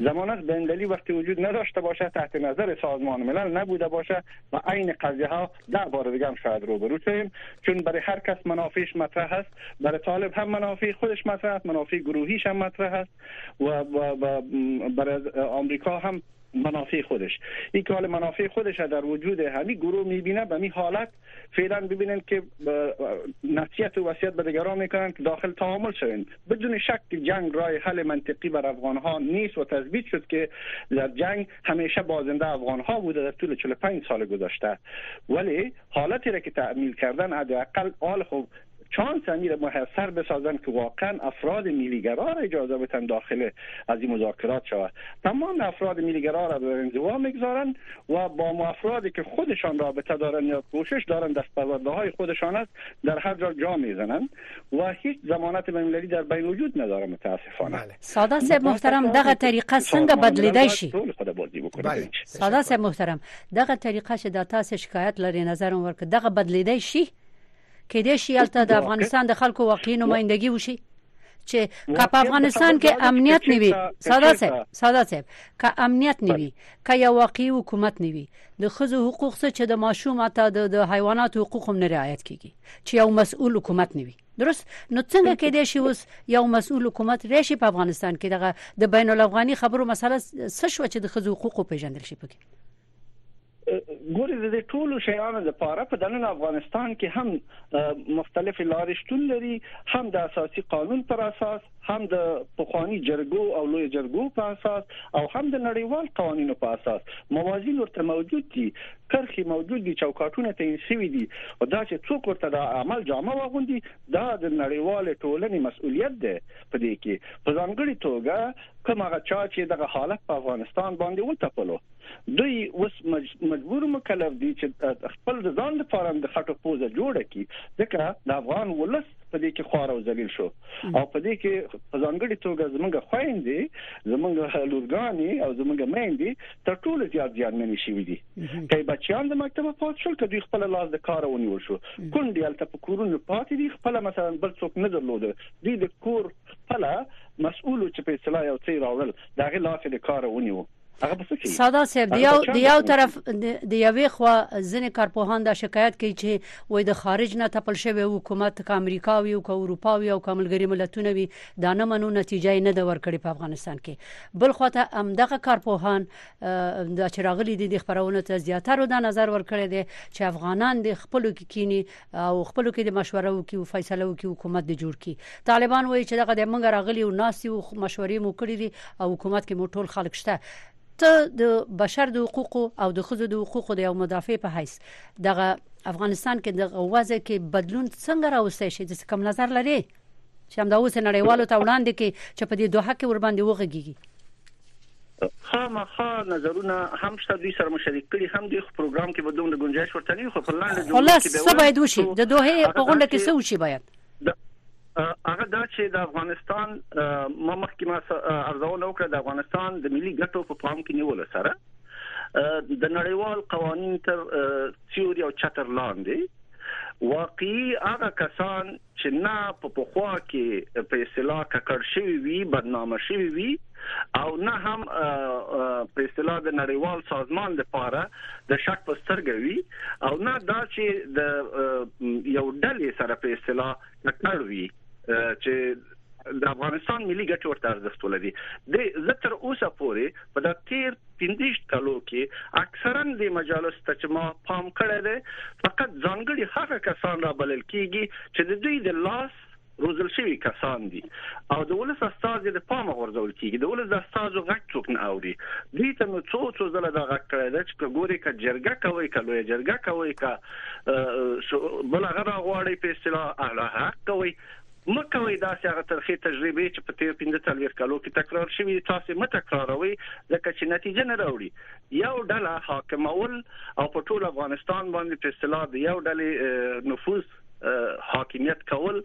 زمانت بین‌المللی وقتی وجود نداشته باشه تحت نظر سازمان ملل نبوده باشه و عین قضیه ها در بار دیگه هم شاید روبرو شویم چون برای هر کس منافعش مطرح هست. برای طالب هم منافع خودش مطرح است منافع گروهیش هم مطرح است و, و, برای آمریکا هم منافع خودش. این که حال منافع خودش در وجود همین گروه می‌بینه به می حالت فعلا ببینن که نصیحت و وصیت به دیگران می‌کنن که داخل تعامل شوین بدون شک جنگ راه حل منطقی بر افغان ها نیست و تثبیت شد که در جنگ همیشه بازنده افغان ها بوده در طول 45 سال گذشته. ولی حالتی را که تعمیل کردن حداقل آل خوب چانس امیر محصر بسازن که واقعا افراد میلیگرا را اجازه بتن داخل از این مذاکرات شود. تمام افراد میلیگرا را به انزوا می‌گذارن و با افرادی که خودشان رابطه دارن یا کوشش دارن دستاوردهای های خودشان است در هر جا جا می‌زنن و هیچ ضمانت بین‌المللی در بین وجود نداره متاسفانه. بله. ساده صاحب محترم دغه طریقه څنګه بدلیدای شي؟ بله. ساده صاحب محترم دغه طریقه چې د تاسو شکایت لري؟ نظر ورک دغه بدلیدای شي؟ کې دې شي الته د افغانستان د خلکو واقعي نمائندګي وشي چې که په افغانستان کې امنیت نیوي ساده صاحب ساده صاحب که امنیت نیوي که یو واقعي حکومت نیوي د خزو حقوق څخه چې د ماشوم اته د حیوانات حقوق هم نه رعایت کیږي. چې یو مسؤل حکومت نیوي درست؟ نو څنګه کې د شي اوس یو مسؤل حکومت راشي په افغانستان کې؟ دغه د بین الافغاني خبرو مسله څه شو چې د خزو حقوقو پیژندل شي پکې ګوري د ټولو شیانو لپاره په دننه افغانستان کې هم مختلف لارې شتون لري هم د اساسي قانون پر اساس هم د پخوانی جرګو او لوی جرګو په اساس او هم د نړیوال قوانینو په اساس. موازین ورته موجود دي کرخي موجود دي چوکاټونه ته شوي دي. او دا چې څوک ورته د عمل جامه واغوندي دا د نړیوال ټولنې مسؤلیت ده په دې کې. په ځانګړي توګه کوم هغه چا چې دغه حالت په افغانستان باندې وټپلو دوی اوس مجبور مکلف دي چې خپل ځان لپاره د خټو پوزه جوړه کړي ځکه د افغان ولس په دې کې خوار او ذلیل شو. او په دې کې په ځانګړي توګه زمونږ خويندې زمونږ لورګانی او زمونږ میندې تر ټولو زیات ځان منې شي دي. کای بچیان د مکتب پات شول کدي خپل لاس د کار ونیول شو. کونډي الته په کورونو پاتې دي خپل مثلا بل څوک نه درلود دي د کور خپل مسؤل چې په اصطلاح یو څه راوړل دا غي لاس د کار ونیو ساده صاحب د یو د یو طرف د یوې خوا ځنې کارپوهان دا شکایت کوي چې وای د خارج نه تپل شوی حکومت ک امریکاوي او ک اروپاوي او ک ملګری ملتونه وي دا نه منو نتیجې نه د ورکړي په افغانستان کې. بل خواته امدغه کارپوهان د چراغلي د خبرونه ته زیاتره د نظر ورکړي دي چې افغانان د خپل کې کینی او خپل کې د مشوره وکي او فیصله وکي حکومت د جوړ کی طالبان وایي چې دغه د منګ راغلي او ناسي او مشورې مو کړې دي او حکومت کې مو ټول خلک شته ته د بشر د حقوقو او د خزو د حقوقو د یو مدافع په حیث. دغه افغانستان کې د وضع کې بدلون څنګه راوستي شي؟ د کوم نظر لري چې هم دا اوس نړیوالو ته وړاندې کې چې په دې دوه کې ور باندې وغږیږي خامخا نظرونه هم شته دوی سره مشارک کړي هم د پروګرام کې بدون د گنجائش ورته نه خو په لاندې جوړ کې به څه باید وشي؟ د دوه په غونډه کې څه وشي باید هغه دا چې د افغانستان ما مخکې ما ارزونه وکړه د افغانستان د ملي ګټو په پام کې نیول سره د نړیوال قوانين تر تیوري او چتر لاندې واقعي هغه کسان چې نه په پخوا کې په اصطلاح ککړ شوی وي بدنامه شوی وي او نه هم په اصطلاح د نړیوال سازمان لپاره د شک په سترګې وي او نه دا چې د یو ډلې سره په اصطلاح ککړ وي چې د افغانستان ملي ګټې ورته ارزښت ولري. د زتر اوسه پورې په د تیر 15 کلو کې اکثرا د مجالس ما پام کړی دی فقط ځانګړي هغه کسان را بلل کیږي چې د دوی د لاس روزل شوی کسان دي. او د ولس استاد د پامه غورځول کیږي. د ولس استاد غږ څوک نه اوري. دوی ته نو څو څو زله د غږ کړی د چې ګوري ک جرګه کوي ک لوی جرګه کوي ک بل هغه غواړي په اصطلاح اعلی حق کوي مکوې دا چې هغه ترخی تجربه چې په تیر 15 تلوير کالو کې تکرار شوی تاسو مت تکراروي ځکه چې نتیجه نه راوړي. یو ډله حاکمول او په ټول افغانستان باندې په اصطلاح یو ډله نفوذ حاکمیت کول.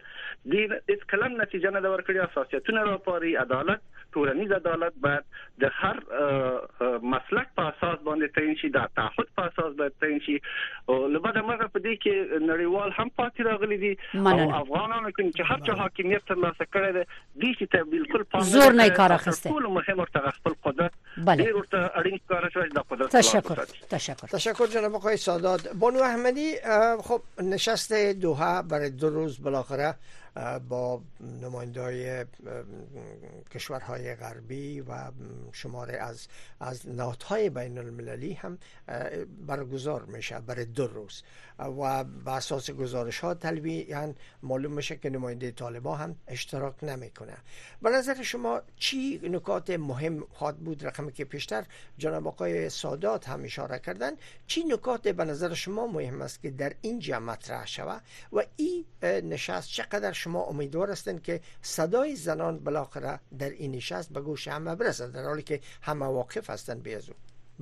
د اس کلم نتیجه نه ورکړي اساسیتونه راپاري عدالت ټولنیز عدالت باید د هر مسلک په اساس باندې تعین شي. د تعهد په اساس باید تعین شي. او لبد مرغه په دې کې نړیوال هم پاتې راغلي دي. او افغانانو کې هر څه حاکمیت ترلاسه کړی دی دې ته بالکل پام زور نه کار اخیسته ټول مهم ورته خپل قدرت ډیر ورته اړین کار شوی د قدرت تشکر. تشکر. تشکر جناب آقای سادات. بانو احمدی خب نشست دوحه برای دو روز بالاخره با نماینده های کشورهای غربی و شماره از از نهادهای بین المللی هم برگزار میشه برای دو روز. و به اساس گزارش ها طلبی معلوم میشه که نماینده طالبا هم اشتراک نمی‌کنه. به نظر شما چی نکات مهم خواهد بود؟ رقمی که پیشتر جناب آقای سادات هم اشاره کردن چی نکات به نظر شما مهم است که در اینجا مطرح شود؟ و این نشست چقدر شما امیدوار هستند که صدای زنان بالاخره در این نشست به گوش همه برسد در حالی که همه واقف هستند به ازو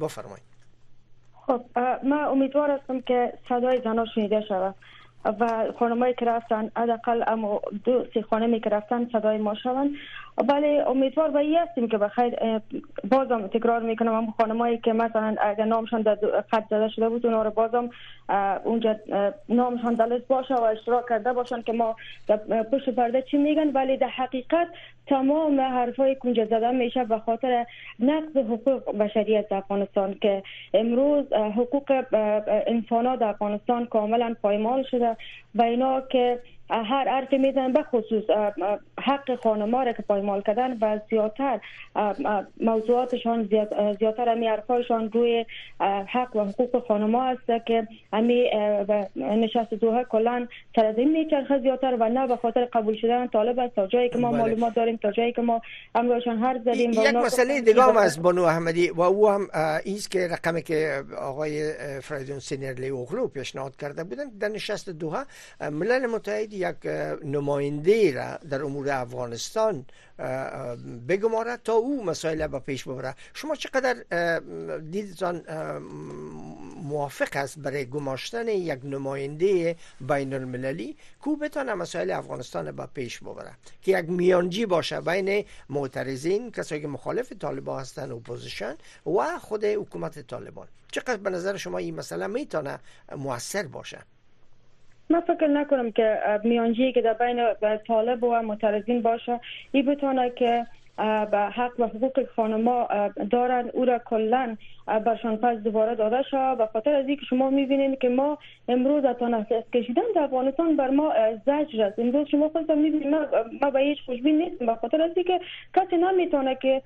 بفرمایید. خب من امیدوار هستم که صدای زنان شنیده شود و خانمایی که رفتن حداقل اما دو سی خانمی که رفتن صدای ما شوند. ولی امیدوار به هستیم که بخیر بازم تکرار می‌کنم هم خانمایی که مثلا اگر نامشان در خط زده شده بود اونا رو بازم اونجا نامشان دلست باشه و اشتراک کرده باشن که ما پشت پرده چی میگن. ولی در حقیقت تمام حرفای کنجا زده میشه به خاطر نقض حقوق بشریت در افغانستان که امروز حقوق انسان در افغانستان کاملا پایمال شده و اینا که هر که می‌زنن به خصوص حق خانما را که پایمال کردن و زیادتر موضوعاتشان زیادتر امی حرفایشان روی حق و حقوق خانما است که امی نشست دوها کلا سر از این میچرخه زیادتر و نه به خاطر قبول شدن طالب است تا جایی که ما بله. معلومات داریم تا جایی که ما امروزشان هر زدیم یک مسئله دیگه هم از بانو احمدی و او هم ایست که رقمی که آقای فریدون سینرلی اوغلو پیشنهاد کرده بودن در نشست دوها ملل متحد یک نماینده را در امور افغانستان بگمارد تا او مسائل به پیش ببره شما چقدر دیدتان موافق است برای گماشتن یک نماینده بین المللی که بتانه مسائل افغانستان به پیش ببره که یک میانجی باشه بین معترضین کسایی که مخالف طالبان هستند اپوزیشن و خود حکومت طالبان. چقدر به نظر شما این مسئله می‌تونه موثر باشه؟ من فکر نکنم که میانجی که در بین طالب و معترضین باشه این بتونه که به حق و حقوق خانما دارن او را کلا برشان پس دوباره داده شد و خاطر از اینکه شما می‌بینید که ما امروز از نفس کشیدن در افغانستان بر ما زجر است. امروز شما خودتان می‌بینید ما به هیچ خوشبین نیستیم. به خاطر از اینکه کسی نمی‌تونه که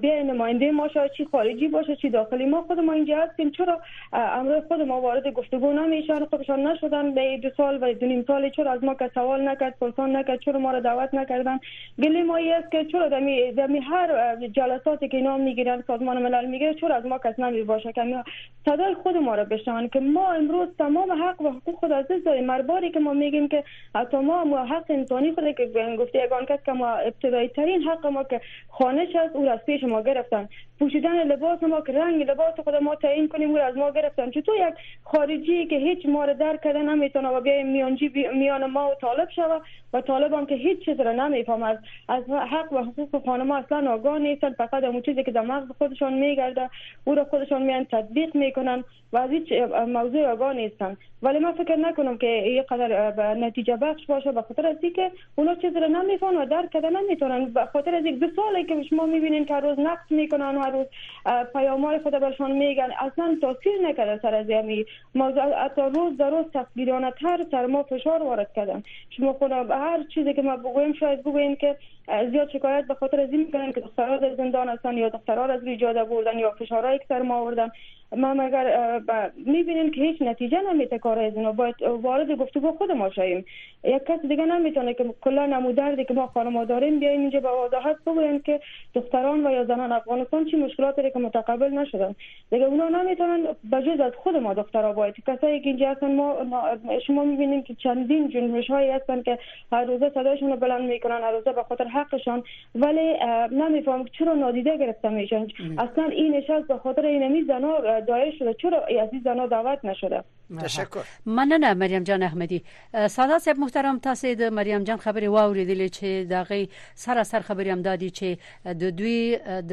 بیا نماینده ما شاید چی خارجی باشه چی داخلی ما خود ما اینجا هستیم. چرا امروز خود ما وارد گفتگو نمیشن؟ خودشان نشدن به دو سال و دو نیم سال چرا از ما که سوال نکرد پرسان نکرد؟ چرا ما را دعوت نکردن؟ گلی ما است که چرا دمی, دمی هر جلساتی که نام می‌گیرن سازمان ملل می‌گیره چرا از ما کس نمی باشه که صدای خود ما را بشنون که ما امروز تمام حق و حقوق خود عزیز داریم مرباری که ما میگیم که تمام حق انسانی خود که گفته یگان کس که ما ابتدایی ترین حق ما که خانش است او از پیش ما گرفتن. پوشیدن لباس ما که رنگ لباس خود ما تعیین کنیم او از ما گرفتن. چطور یک خارجی که هیچ ما رو درک کرده نمی‌تونه و بیا میانجی میان ما و طالب شود و طالب هم که هیچ چیز را نمیفهم از از حق و حقوق خانم اصلا آگاه نیستن فقط اون چیزی که در مغز خودشان میگرده او را خودشان میان تطبیق می‌کنن و از هیچ موضوع آگاه نیستن. ولی من فکر نکنم که این قدر نتیجه بخش باشه به خاطر از اینکه اونا چیز را نمی‌فهمن و درک کرده نمی‌تونن. به خاطر از یک دو سالی که شما می‌بینین که روز نقد می‌کنن و روز پیامای خود برشان میگن اصلا تاثیر نکرده سر از یمی موضوع حتی روز در روز تقدیرانه تر سر ما فشار وارد کردن. شما خود هر چیزی که ما بگویم شاید بگویم که زیاد شکایت به خاطر از این می‌کنن که دخترها در زندان هستن یا دخترها از ایجاد بردن یا فشارهایی که ما آوردن. ما مگر می‌بینیم که هیچ نتیجه نمیده کار از اینا. باید وارد گفتگو خود ما شویم. یک کس دیگه نمی‌تونه که کلا نمودردی که ما خانم داریم بیایم اینجا با وضاحت بگویم که دختران و یا زنان افغانستان چی مشکلاتی که متقبل نشدن. دیگه اونا نمی‌تونن بجز از خود ما دخترها باید. کسایی که اینجا هستن ما شما می‌بینیم که چندین جنبش هایی هستن که هر روزه صدایشون رو بلند می‌کنن هر روزه به خاطر حقشان ولی نمیفهم چرا نادیده گرفته میشن اصلا این نشست به خاطر این زنا دایر شده. چرا از این زنا دعوت نشده؟ تشکر. مننه مریم جان احمدی. ساده صاحب محترم تاسو د مریم جان خبري واوریدلې چې دغه سره سر خبري هم دادي چې د دوی د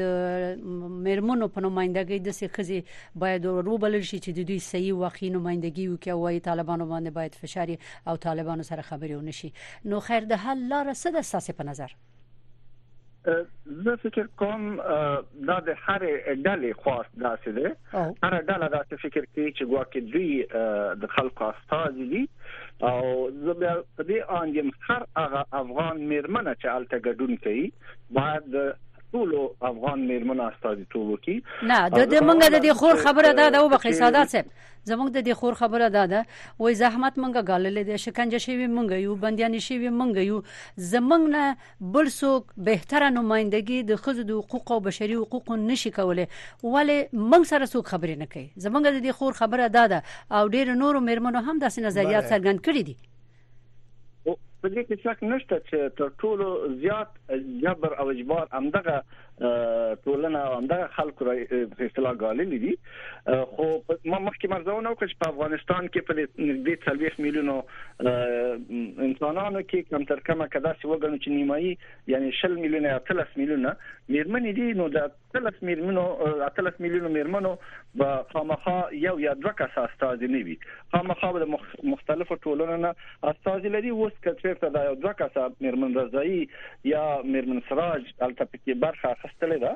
مرمنو په نمائندګۍ د سخزي باید روبل شي چې د دوی صحیح واقعي نمائندګي وکړي او طالبانو باندې باید فشاري او طالبانو سره خبري ونشي نو خیر د حل لار څه د اساس په نظر زه فکر کوم دا د هر ډلې خاص داسې ده هر ډله دا فکر کوي چې ګواکې دوی د خلکو استاد دي. او زه بیا په دې انګم هر هغه افغان میرمنه چې الته ګډون کوي باید ټول افغان میرمن استاد ټول کی نه د دې مونږ د خور خبره ده د وبخې سادات صاحب. زموږ د دې خور خبره ده ده وای زحمت مونږه غاللې د شکنجه شوی مونږ یو بنديان شوی مونږ یو. زمونږ نه بل څوک بهتره نمائندګي د خزو د حقوق او بشري حقوق نشي کوله ولی مونږ سره څوک خبرې نه کوي؟ زمونږ د دې خور خبره ده ده او ډیر نور میرمنو هم داسې نظریات څرګند کړي دي په دې کې شک نشته چې تر ټولو زیات جبر او اجبار همدغه ټولنه همدغه خلکو را اصطلاح غالي دي. خو ما مخکې مرزونه وکړ په افغانستان کې په نږدې 30 میلیونو انسانانو کې کم تر کمه کدا چې وګڼو چې نیمایي یعنی 60 میلیونه یا 30 میلیونه میرمنې دي نو د 30 میلیونو 30 میلیونو میرمنو په خامخا یو یا دوه کس استاد نه وي خامخا د مختلفو ټولنو نه استاد لري. اوس کچې ته د دوه کس میرمن رضایی یا میرمن سراج البته کې برخه واخستلې ده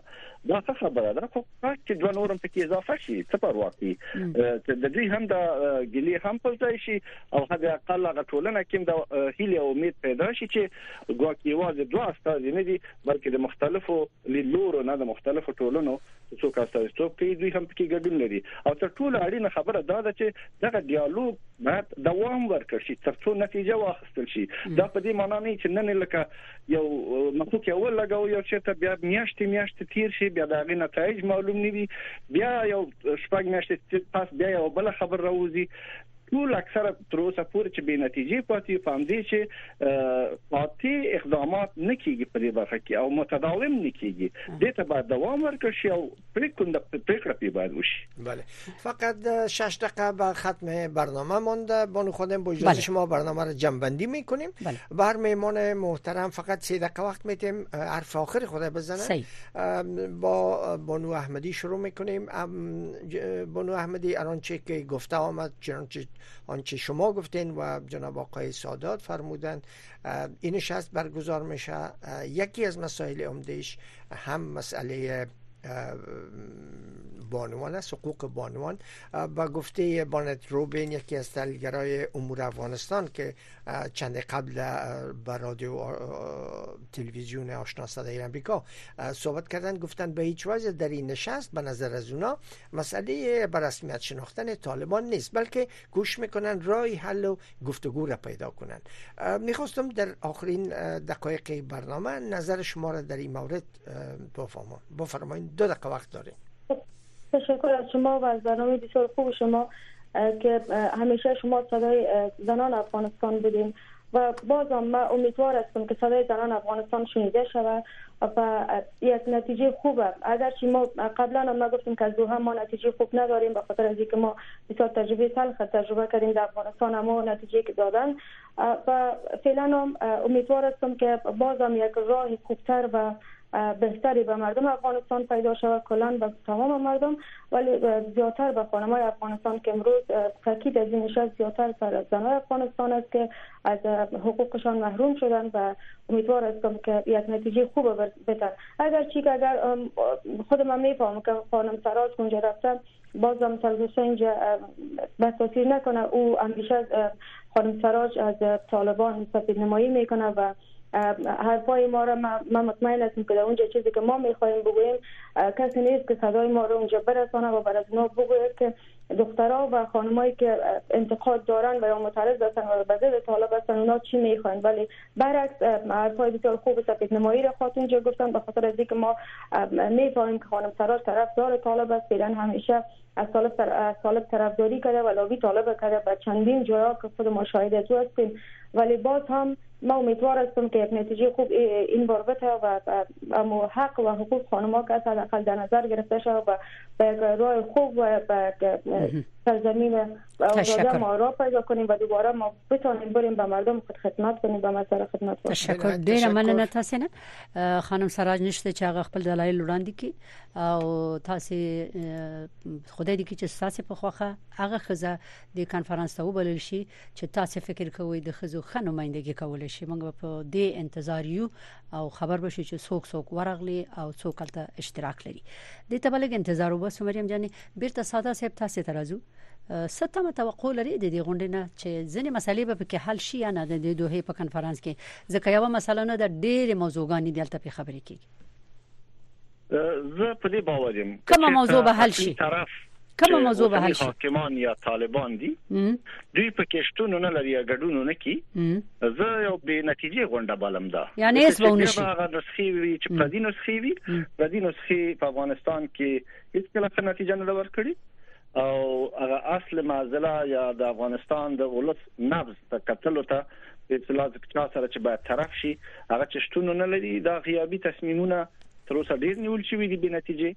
دا څه خبره ده؟ خو چې دوه نورم پکې اضافه شي څه پروا کوي د دې هم د ګلي هم په ځای شي او هغه اقل هغه ټولنه کې د هیله او امید پیدا شي چې ګواکې واځي دوه استاد نه دي بلکې د مختلفو لیدلورو نه د مختلفو ټولنو څوک استازیتوب کوي دوی هم پکې ګډون لري او تر ټولو اړینه خبره دا ده چې دغه ډیالوګ باید دوام ورکړي شي ترڅو نتیجه واخیستل شي دا په دې معنی نه چې نن لکه یو مخکې اول لګاو یو چې ته بیا میاشتې میاشتې تیر شي بیا دا غي نتایج معلوم نه دي بیا یو شپږ میاشتې پاس بیا یو بل خبر راوځي ټول اکثره تر اوسه پورې چې به نتیجې پاتې فهم دي چې پاتې اقدامات نکېږي په دې برخه کې او متداوم نکېږي د ته بعد دوام ورکړي شي او پریکوند پریکړه پی باید وشي بله. فقط 6 دقیقه به ختم برنامه مونده. بانو خودم با اجازه بله. شما برنامه رو جمع بندی میکنیم. بله. بر میمان محترم فقط 3 دقیقه وقت میتیم حرف آخر خود بزنه. با بانو احمدی شروع میکنیم. بانو احمدی الان چه که گفته آمد چنانچه آنچه شما گفتین و جناب آقای سادات فرمودن این نشست برگزار میشه. یکی از مسائل عمدهش هم مسئله بانوان است حقوق بانوان با گفته بانت روبین یکی از تحلیلگرای امور افغانستان که چند قبل بر رادیو تلویزیون آشنا صدای امریکا صحبت کردن گفتن به هیچ وجه در این نشست به نظر از اونا مسئله بر رسمیت شناختن طالبان نیست بلکه گوش می‌کنن رای حل و گفتگو را پیدا کنن می‌خواستم در آخرین دقایق برنامه نظر شما را در این مورد بفرمایید. دو دقیقه وقت داریم. تشکر از شما و از برنامه بسیار خوب شما که همیشه شما صدای زنان افغانستان بودین. و بازم ما امیدوار هستم که صدای زنان افغانستان شنیده شود و یک نتیجه خوبه اگر ما قبلا ما گفتیم که از دوها ما نتیجه خوب نداریم به خاطر از اینکه ما بسیار تجربه تلخ تجربه کردیم در افغانستان اما نتیجه که دادن. و فعلا امیدوار هستم که بازم یک راه خوبتر و بهتری به مردم. افغانستان پیدا شود کلان به تمام مردم ولی زیادتر به خانمای افغانستان که امروز تاکید از این نشست زیادتر سر زنان افغانستان است که از حقوقشان محروم شدن و امیدوار هستم که یک نتیجه خوب بدن. اگر چی که اگر خود من می‌فهمم که خانم سراج اونجا رفتم بازم تلویزیون اینجا بساطیر نکنه. او همیشه خانم سراج از طالبان سفید نمایی می‌کنه و حرفای ما را ما مطمئن هستیم که در اونجا چیزی که ما می‌خوایم بگوییم کسی نیست که صدای ما رو اونجا برسانه و بر از اونا بگوید که دخترها و خانمایی که انتقاد دارن و یا معترض هستن و به ضد طالب هستن اونا چی می‌خواین؟ ولی برعکس حرفای بسیار خوب سفید نمایی را خاطر اینجا گفتن به خاطر از اینکه ما می‌فهمیم که خانم سراج طرفدار طالب است. فعلا همیشه از طالب از طالب طرفداری کرده و لابی طالب کرده و چندین جاها که خود ما شاهد تو هستیم. ولی باز هم ما امیدوار هستم که یک نتیجه خوب این بار بته و اما حق و حقوق خانم که حداقل در نظر گرفته شود و به راه خوب و به Mm-hmm. سرزمین آزاده ما را پیدا کنیم و دوباره ما بتانیم بریم به مردم خود خدمت کنیم به مسئله خدمت کنیم. تشکر. ډیره مننه تاسو نه خانم سراج نشته چې هغه خپل دلایل وړاندې کی. او تاسو خدای دې چې تاسو په خوخه هغه خزه د کانفرنس ته وبلل شي چې تاسو فکر کوئ د خزو خنومایندګي کول شي. موږ په دې انتظار یو او خبر بشو چې څوک څوک ورغلي او څوک تل اشتراک لري. د تبلګ انتظار وبس مریم جاني بیرته ساده سیب تاسو ترازو ستمه توقع لري د دې غونډې نه چې ځینې مسلې به کې حل شي یا نه د دوه په کانفرنس کې. ځکه یو مسله نه د ډېر موضوعګانی دلته په خبرې کیږي زه په دې باور یم. کومه موضوع به حل شي؟ طرف کومه موضوع به حل شي؟ حاکمان یا طالبان دي دوی په کېشتونو نه لري ګډونو نه کی زه یو به نتیجې غونډه بالم ده. یعنی اس به ونشي هغه نسخي وی چې پردي نسخي وی پردي نسخي په افغانستان کې هیڅ کله نتیجه نه ورکړي او هغه اصل معضله یا د افغانستان د ولس نبض ته کتلو ته په اصطلاح چا سره چې باید طرف شي. هغه چې شتون نه لري دا غیابی تصمیمونه تر اوسه ډیر نیول شوی دي به نتیجه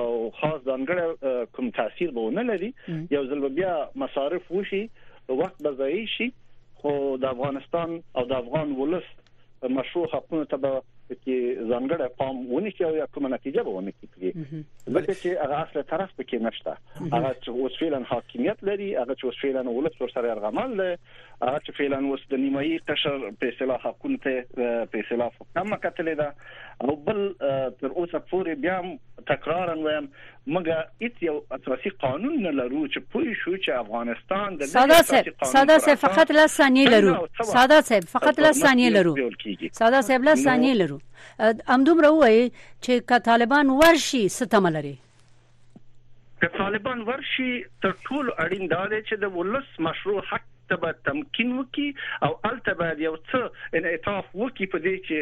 او خاص دانګړه کوم تاثیر به نه لري. یو ځل بیا مصارف وشي وخت به ضایع شي. خو د افغانستان او د افغان ولس مشروع حقوقو ته کې ځانګړی پام ونی کې او کومه نتیجه به ونه کړي ځکه چې هغه اصله طرف پکې نشته. هغه چې اوس فعلا حاکمیت لري هغه چې اوس فعلا ولس ور سره ارغمال لري هغه چې فعلا اوس د نیمایي قشر په اصطلاح ته په اصطلاح کم کتلې ده. او بل تر اوسه پورې بیا تکرارا وایم مګه هیڅ یو اساسي قانون نه لرو چې پوه شو چې افغانستان د ساده صاحب ساده صاحب فقط لا ثانیه لرو. ساده صاحب فقط لا ثانیه لرو. ساده صاحب لا ثانیه لرو امدوم راوي چې ک طالبان ورشي ستمه لري؟ که طالبان ورشي تر ټولو اړین دا دی چې د ولس مشروع حق ته به تمکین وکي او الته به یو څه انعطاف وکي په دې چې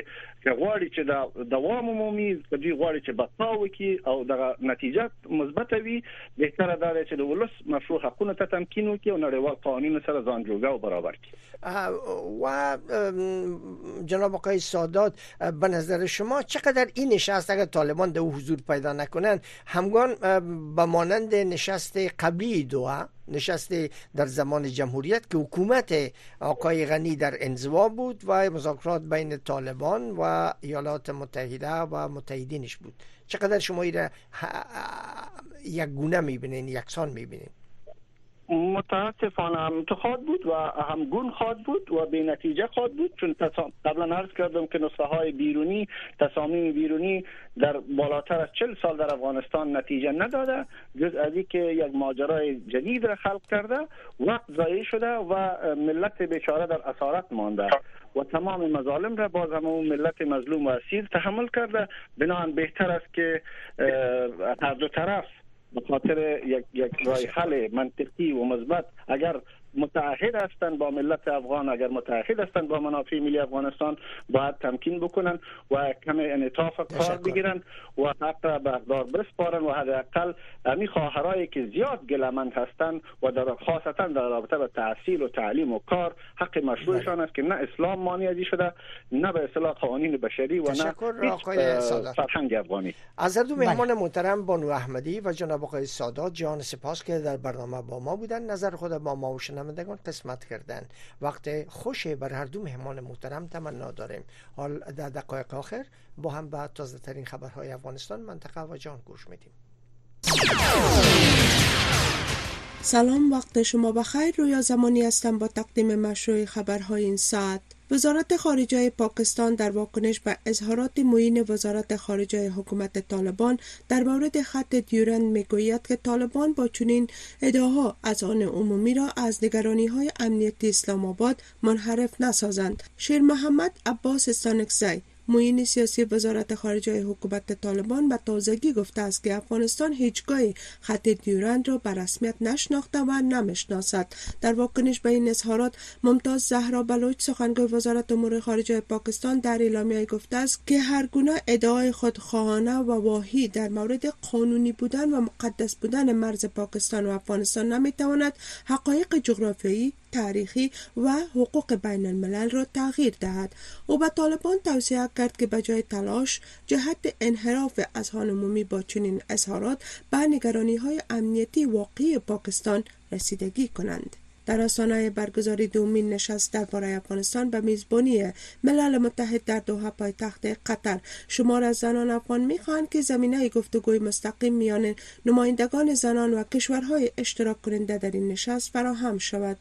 غواړي چې دا دوام عمومي په دې غواړي چې بقا وکي او د نتیجه مثبت وي به تر دا چې د ولس مشروع حقوقو ته تمکین وکي او نړیوال قوانین سره ځان جوړه او برابر کړي. و جناب آقای سادات به نظر شما چقدر این نشست اگر طالبان در حضور پیدا نکنند همگان به مانند نشست قبلی دوه نشست در زمان جمهوریت که حکومت آقای غنی در انزوا بود و مذاکرات بین طالبان و ایالات متحده و متحدینش بود. چقدر شما ایره یک گونه می‌بینین یکسان می‌بینین؟ متاسفانه هم بود و همگون خواهد بود و به نتیجه خواهد بود چون قبلا عرض کردم که نسخه های بیرونی تصامیم بیرونی در بالاتر از چل سال در افغانستان نتیجه نداده جز از که یک ماجرای جدید را خلق کرده وقت ضایع شده و ملت بیچاره در اسارت مانده. و تمام مظالم را باز هم ملت مظلوم و اسیر تحمل کرده. بنابراین بهتر است که هر دو طرف به خاطر یک یک رای حل منطقی و مثبت اگر متعهد هستند با ملت افغان. اگر متعهد هستند با منافع ملی افغانستان باید تمکین بکنن و کم انعطاف کار بگیرن و حق به اقدار بسپارن و حداقل امی خواهرایی که زیاد گلمند هستند و در خاصتا در رابطه به تحصیل و تعلیم و کار حق مشروعشان است که نه اسلام مانع شده نه به اصطلاح قوانین بشری و نه فرهنگ افغانی. از دو مهمان محترم بانو احمدی و جناب آقای سادات جان سپاس که در برنامه با ما بودن. نظر خود با ما و شنوندگان قسمت کردن. وقت خوش بر هر دو مهمان محترم تمنا داریم. حال در دقایق آخر با هم به تازه ترین خبرهای افغانستان منطقه و جان گوش میدیم. سلام وقت شما بخیر. رویا زمانی هستم با تقدیم مشروع خبرهای این ساعت. وزارت خارجه پاکستان در واکنش به اظهارات معین وزارت خارجه حکومت طالبان در مورد خط دیورند می‌گوید که طالبان با چنین ادعاها از آن عمومی را از نگرانی های امنیتی اسلام آباد منحرف نسازند. شیر محمد عباس استانکزی معین سیاسی وزارت خارجه حکومت طالبان به تازگی گفته است که افغانستان هیچگاه خط دیورند را به رسمیت نشناخته و نمی‌شناسد. در واکنش به این اظهارات ممتاز زهرا بلوچ سخنگوی وزارت امور خارجه پاکستان در اعلامیه گفته است که هر گونه ادعای خودخواهانه و واهی در مورد قانونی بودن و مقدس بودن مرز پاکستان و افغانستان نمی‌تواند حقایق جغرافیایی تاریخی و حقوق بین الملل را تغییر دهد. او به طالبان توصیه کرد که به جای تلاش جهت انحراف اذهان عمومی با چنین اظهارات به نگرانی های امنیتی واقعی پاکستان رسیدگی کنند. در آستانه برگزاری دومین نشست درباره افغانستان به میزبانی ملل متحد در دوحه پایتخت قطر. شمار از زنان افغان می‌خواهند که زمینه گفتگوی مستقیم میان نمایندگان زنان و کشورهای اشتراک کننده در این نشست فراهم شود.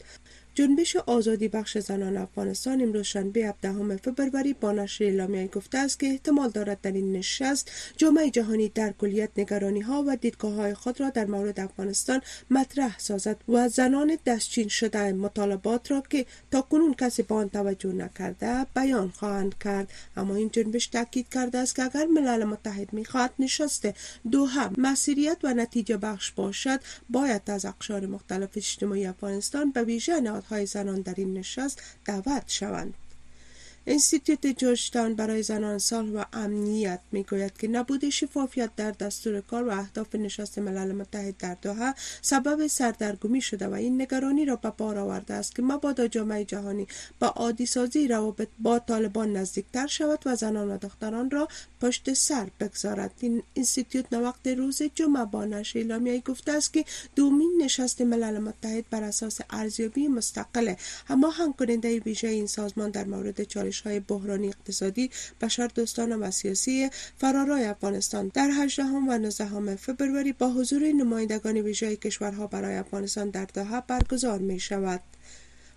جنبش آزادی بخش زنان افغانستان امروز شنبه 17 فبروری با نشر اعلامیه گفته است که احتمال دارد در این نشست جامعه جهانی در کلیت نگرانی ها و دیدگاه های خود را در مورد افغانستان مطرح سازد و زنان دستچین شده مطالبات را که تا کنون کسی به آن توجه نکرده بیان خواهند کرد. اما این جنبش تاکید کرده است که اگر ملل متحد می‌خواهد نشست دوحه مسیریت و نتیجه بخش باشد باید از اقشار مختلف اجتماعی افغانستان به ویژه های زنان در این نشست دعوت شوند. انستیتوت جورجتاون برای زنان صلح و امنیت می‌گوید که نبود شفافیت در دستور کار و اهداف نشست ملل متحد در دوحه سبب سردرگمی شده و این نگرانی را به بار آورده است که مبادا جامعه جهانی با عادی سازی روابط با طالبان نزدیکتر شود و زنان و دختران را پشت سر بگذارد. این انستیتوت وقت روز جمعه با نشر اعلامیه گفته است که دومین نشست ملل متحد بر اساس ارزیابی مستقل اما کننده ویژه این سازمان در مورد چالش چالش های بحرانی اقتصادی بشر دوستان و سیاسی فرارای افغانستان در 18 و 19 فبروری با حضور نمایندگان ویژه کشورها برای افغانستان در دوحه برگزار می شود.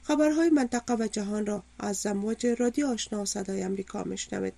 خبرهای منطقه و جهان را از زمواج رادیو آشنا صدای امریکا میشنوید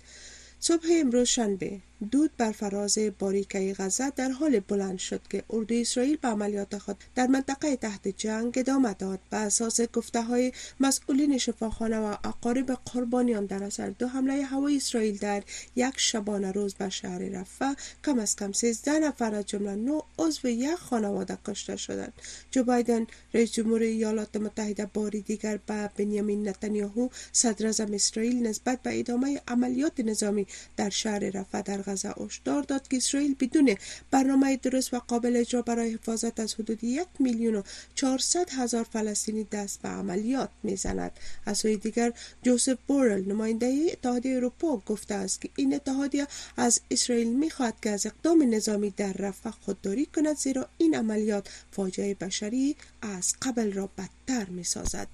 صبح امروز شنبه دود بر فراز باریکه غزه در حال بلند شد که اردوی اسرائیل به عملیات خود در منطقه تحت جنگ ادامه داد. به اساس گفته های مسئولین شفاخانه و اقارب قربانیان در اثر دو حمله هوایی اسرائیل در یک شبانه روز به شهر رفح کم از کم 13 نفر از جمله نو عضو یک خانواده کشته شدند. جو بایدن رئیس جمهور ایالات متحده باری دیگر به بنیامین نتانیاهو صدر اسرائیل نسبت به ادامه عملیات نظامی در شهر رفح در غزه هشدار داد که اسرائیل بدون برنامه درست و قابل اجرا برای حفاظت از حدود یک میلیون و چهارصد هزار فلسطینی دست به عملیات می‌زند. از سوی دیگر جوزف بورل نماینده اتحادیه اروپا گفته است که این اتحادیه از اسرائیل می‌خواهد که از اقدام نظامی در رفح خودداری کند زیرا این عملیات فاجعه بشری از قبل را بدتر می‌سازد.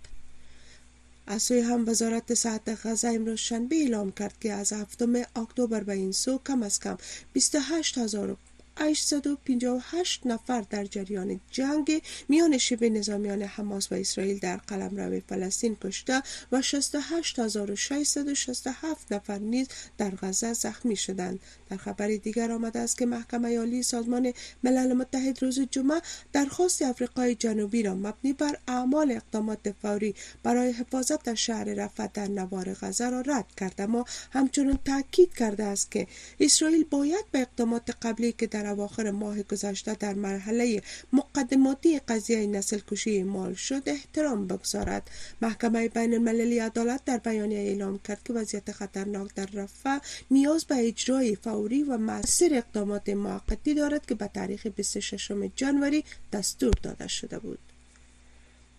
از سوی هم وزارت صحت غزه امروز شنبه اعلام کرد که از هفتم اکتبر به این سو کم از کم 28 هزار 858 نفر در جریان جنگ میان شبه نظامیان حماس و اسرائیل در قلمرو فلسطین کشته و 68667 نفر نیز در غزه زخمی شدند. در خبر دیگر آمده است که محکمه عالی سازمان ملل متحد روز جمعه درخواست افریقای جنوبی را مبنی بر اعمال اقدامات فوری برای حفاظت از شهر رفح در نوار غزه را رد کرد. اما همچنان تاکید کرده است که اسرائیل باید به اقدامات قبلی که در اواخر ماه گذشته در مرحله مقدماتی قضیه نسل کشی مال شد احترام بگذارد. محکمه بین المللی عدالت در بیانیه اعلام کرد که وضعیت خطرناک در رفح نیاز به اجرای فوری و مؤثر اقدامات موقتی دارد که به تاریخ 26 جنوری دستور داده شده بود.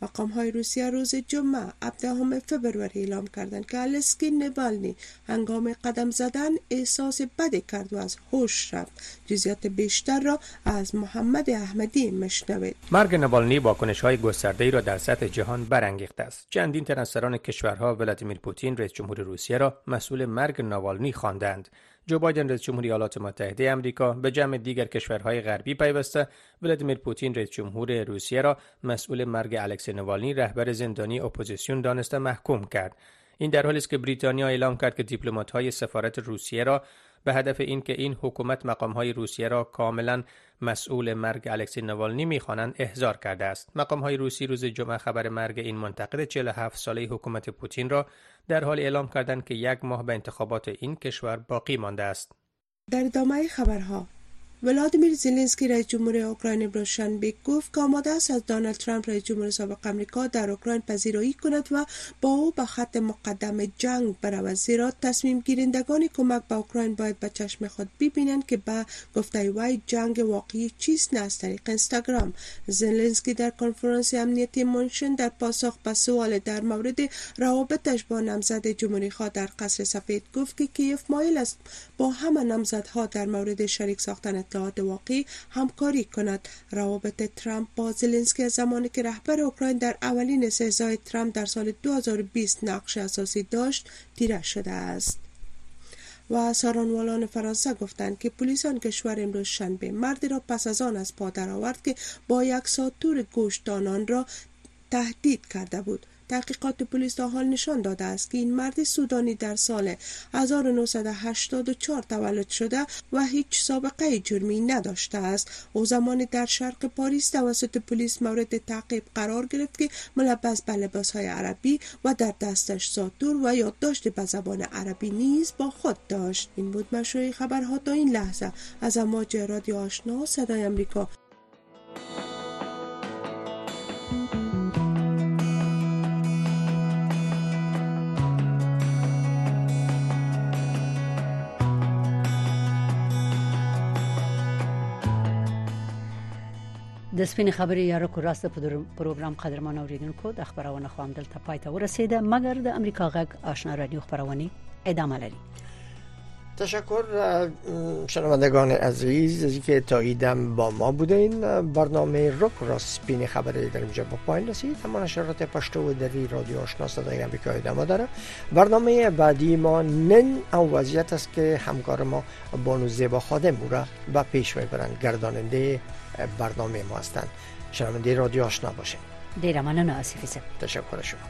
مقام های روسیه روز جمعه 17 فبروری اعلام کردند که السکی نوالنی هنگام قدم زدن احساس بدی کرد و از هوش رفت. جزیات بیشتر را از محمد احمدی می‌شنوید مرگ ناوالنی واکنش های گسترده را در سطح جهان برانگیخته است. چندین تن از سران کشورها ولادیمیر پوتین رئیس جمهور روسیه را مسئول مرگ ناوالنی خواندند. جو بایدن رئیس جمهور ایالات متحده آمریکا به جمع دیگر کشورهای غربی پیوسته. ولادیمیر پوتین رئیس جمهور روسیه را مسئول مرگ الکسی ناوالنی رهبر زندانی اپوزیسیون دانسته محکوم کرد. این در حالی است که بریتانیا اعلام کرد که دیپلمات‌های سفارت روسیه را به هدف اینکه این حکومت مقامهای روسیه را کاملا مسئول مرگ الکسی نوالنی می‌خوانند احضار کرده است. مقامهای روسی روز جمعه خبر مرگ این منتقد 47 ساله حکومت پوتین را در حال اعلام کردند که یک ماه به انتخابات این کشور باقی مانده است. در ادامه خبرها ولادیمیر زلنسکی رئیس جمهور اوکراین امروز شنبه گفت که آماده است از دانالد ترامپ رئیس جمهور سابق آمریکا در اوکراین پذیرایی کند و با او به خط مقدم جنگ برود زیرا تصمیم گیرندگان کمک به اوکراین باید به چشم خود ببینند که به گفته وی جنگ واقعی چیست نه از طریق اینستاگرام. زلنسکی در کنفرانس امنیتی منشن در پاسخ به سوال در مورد روابطش با نامزد جمهوری خواه در قصر سفید گفت که کیف مایل است با همه نامزدها در مورد شریک ساختن اطلاعات واقعی همکاری کند. روابط ترامپ با زلنسکی از زمانی که رهبر اوکراین در اولین استهزای ترامپ در سال 2020 نقش اساسی داشت تیره شده است. و سارانوالان فرانسه گفتند که پلیس آن کشور امروز شنبه مردی را پس از آن از پا درآورد که با یک ساتور گوشت آنان را تهدید کرده بود. تحقیقات پلیس تا حال نشان داده است که این مرد سودانی در سال 1984 تولد شده و هیچ سابقه جرمی نداشته است. او زمانی در شرق پاریس توسط پلیس مورد تعقیب قرار گرفت که ملبس به لباس های عربی و در دستش ساتور و یادداشت به زبان عربی نیز با خود داشت. این بود مشروع خبرها تا این لحظه. از امواج رادیو آشنا صدای امریکا. د سپین خبرې یا رکو راست په پروګرام قدرمان اوریدونکو د خبرونه خو هم دلته پای ته ورسیده مګر د امریکا غږ آشنا رادیو خبرونه ادامه لري تشکر شنوندگان عزیز از اینکه تاییدم با ما بودین. برنامه روک راست بین خبری در اینجا با پایین رسید. اما نشرات پشتو و دری رادیو آشنا صدای امریکا ادامه داره. برنامه بعدی ما نن او وضعیت است که همکار ما بانو زیبا خادم را به پیش می‌برند گرداننده برنامه ما هستند شنونده رادیو آشنا باشین. دیرمانه ناسفیزه تشکر شما.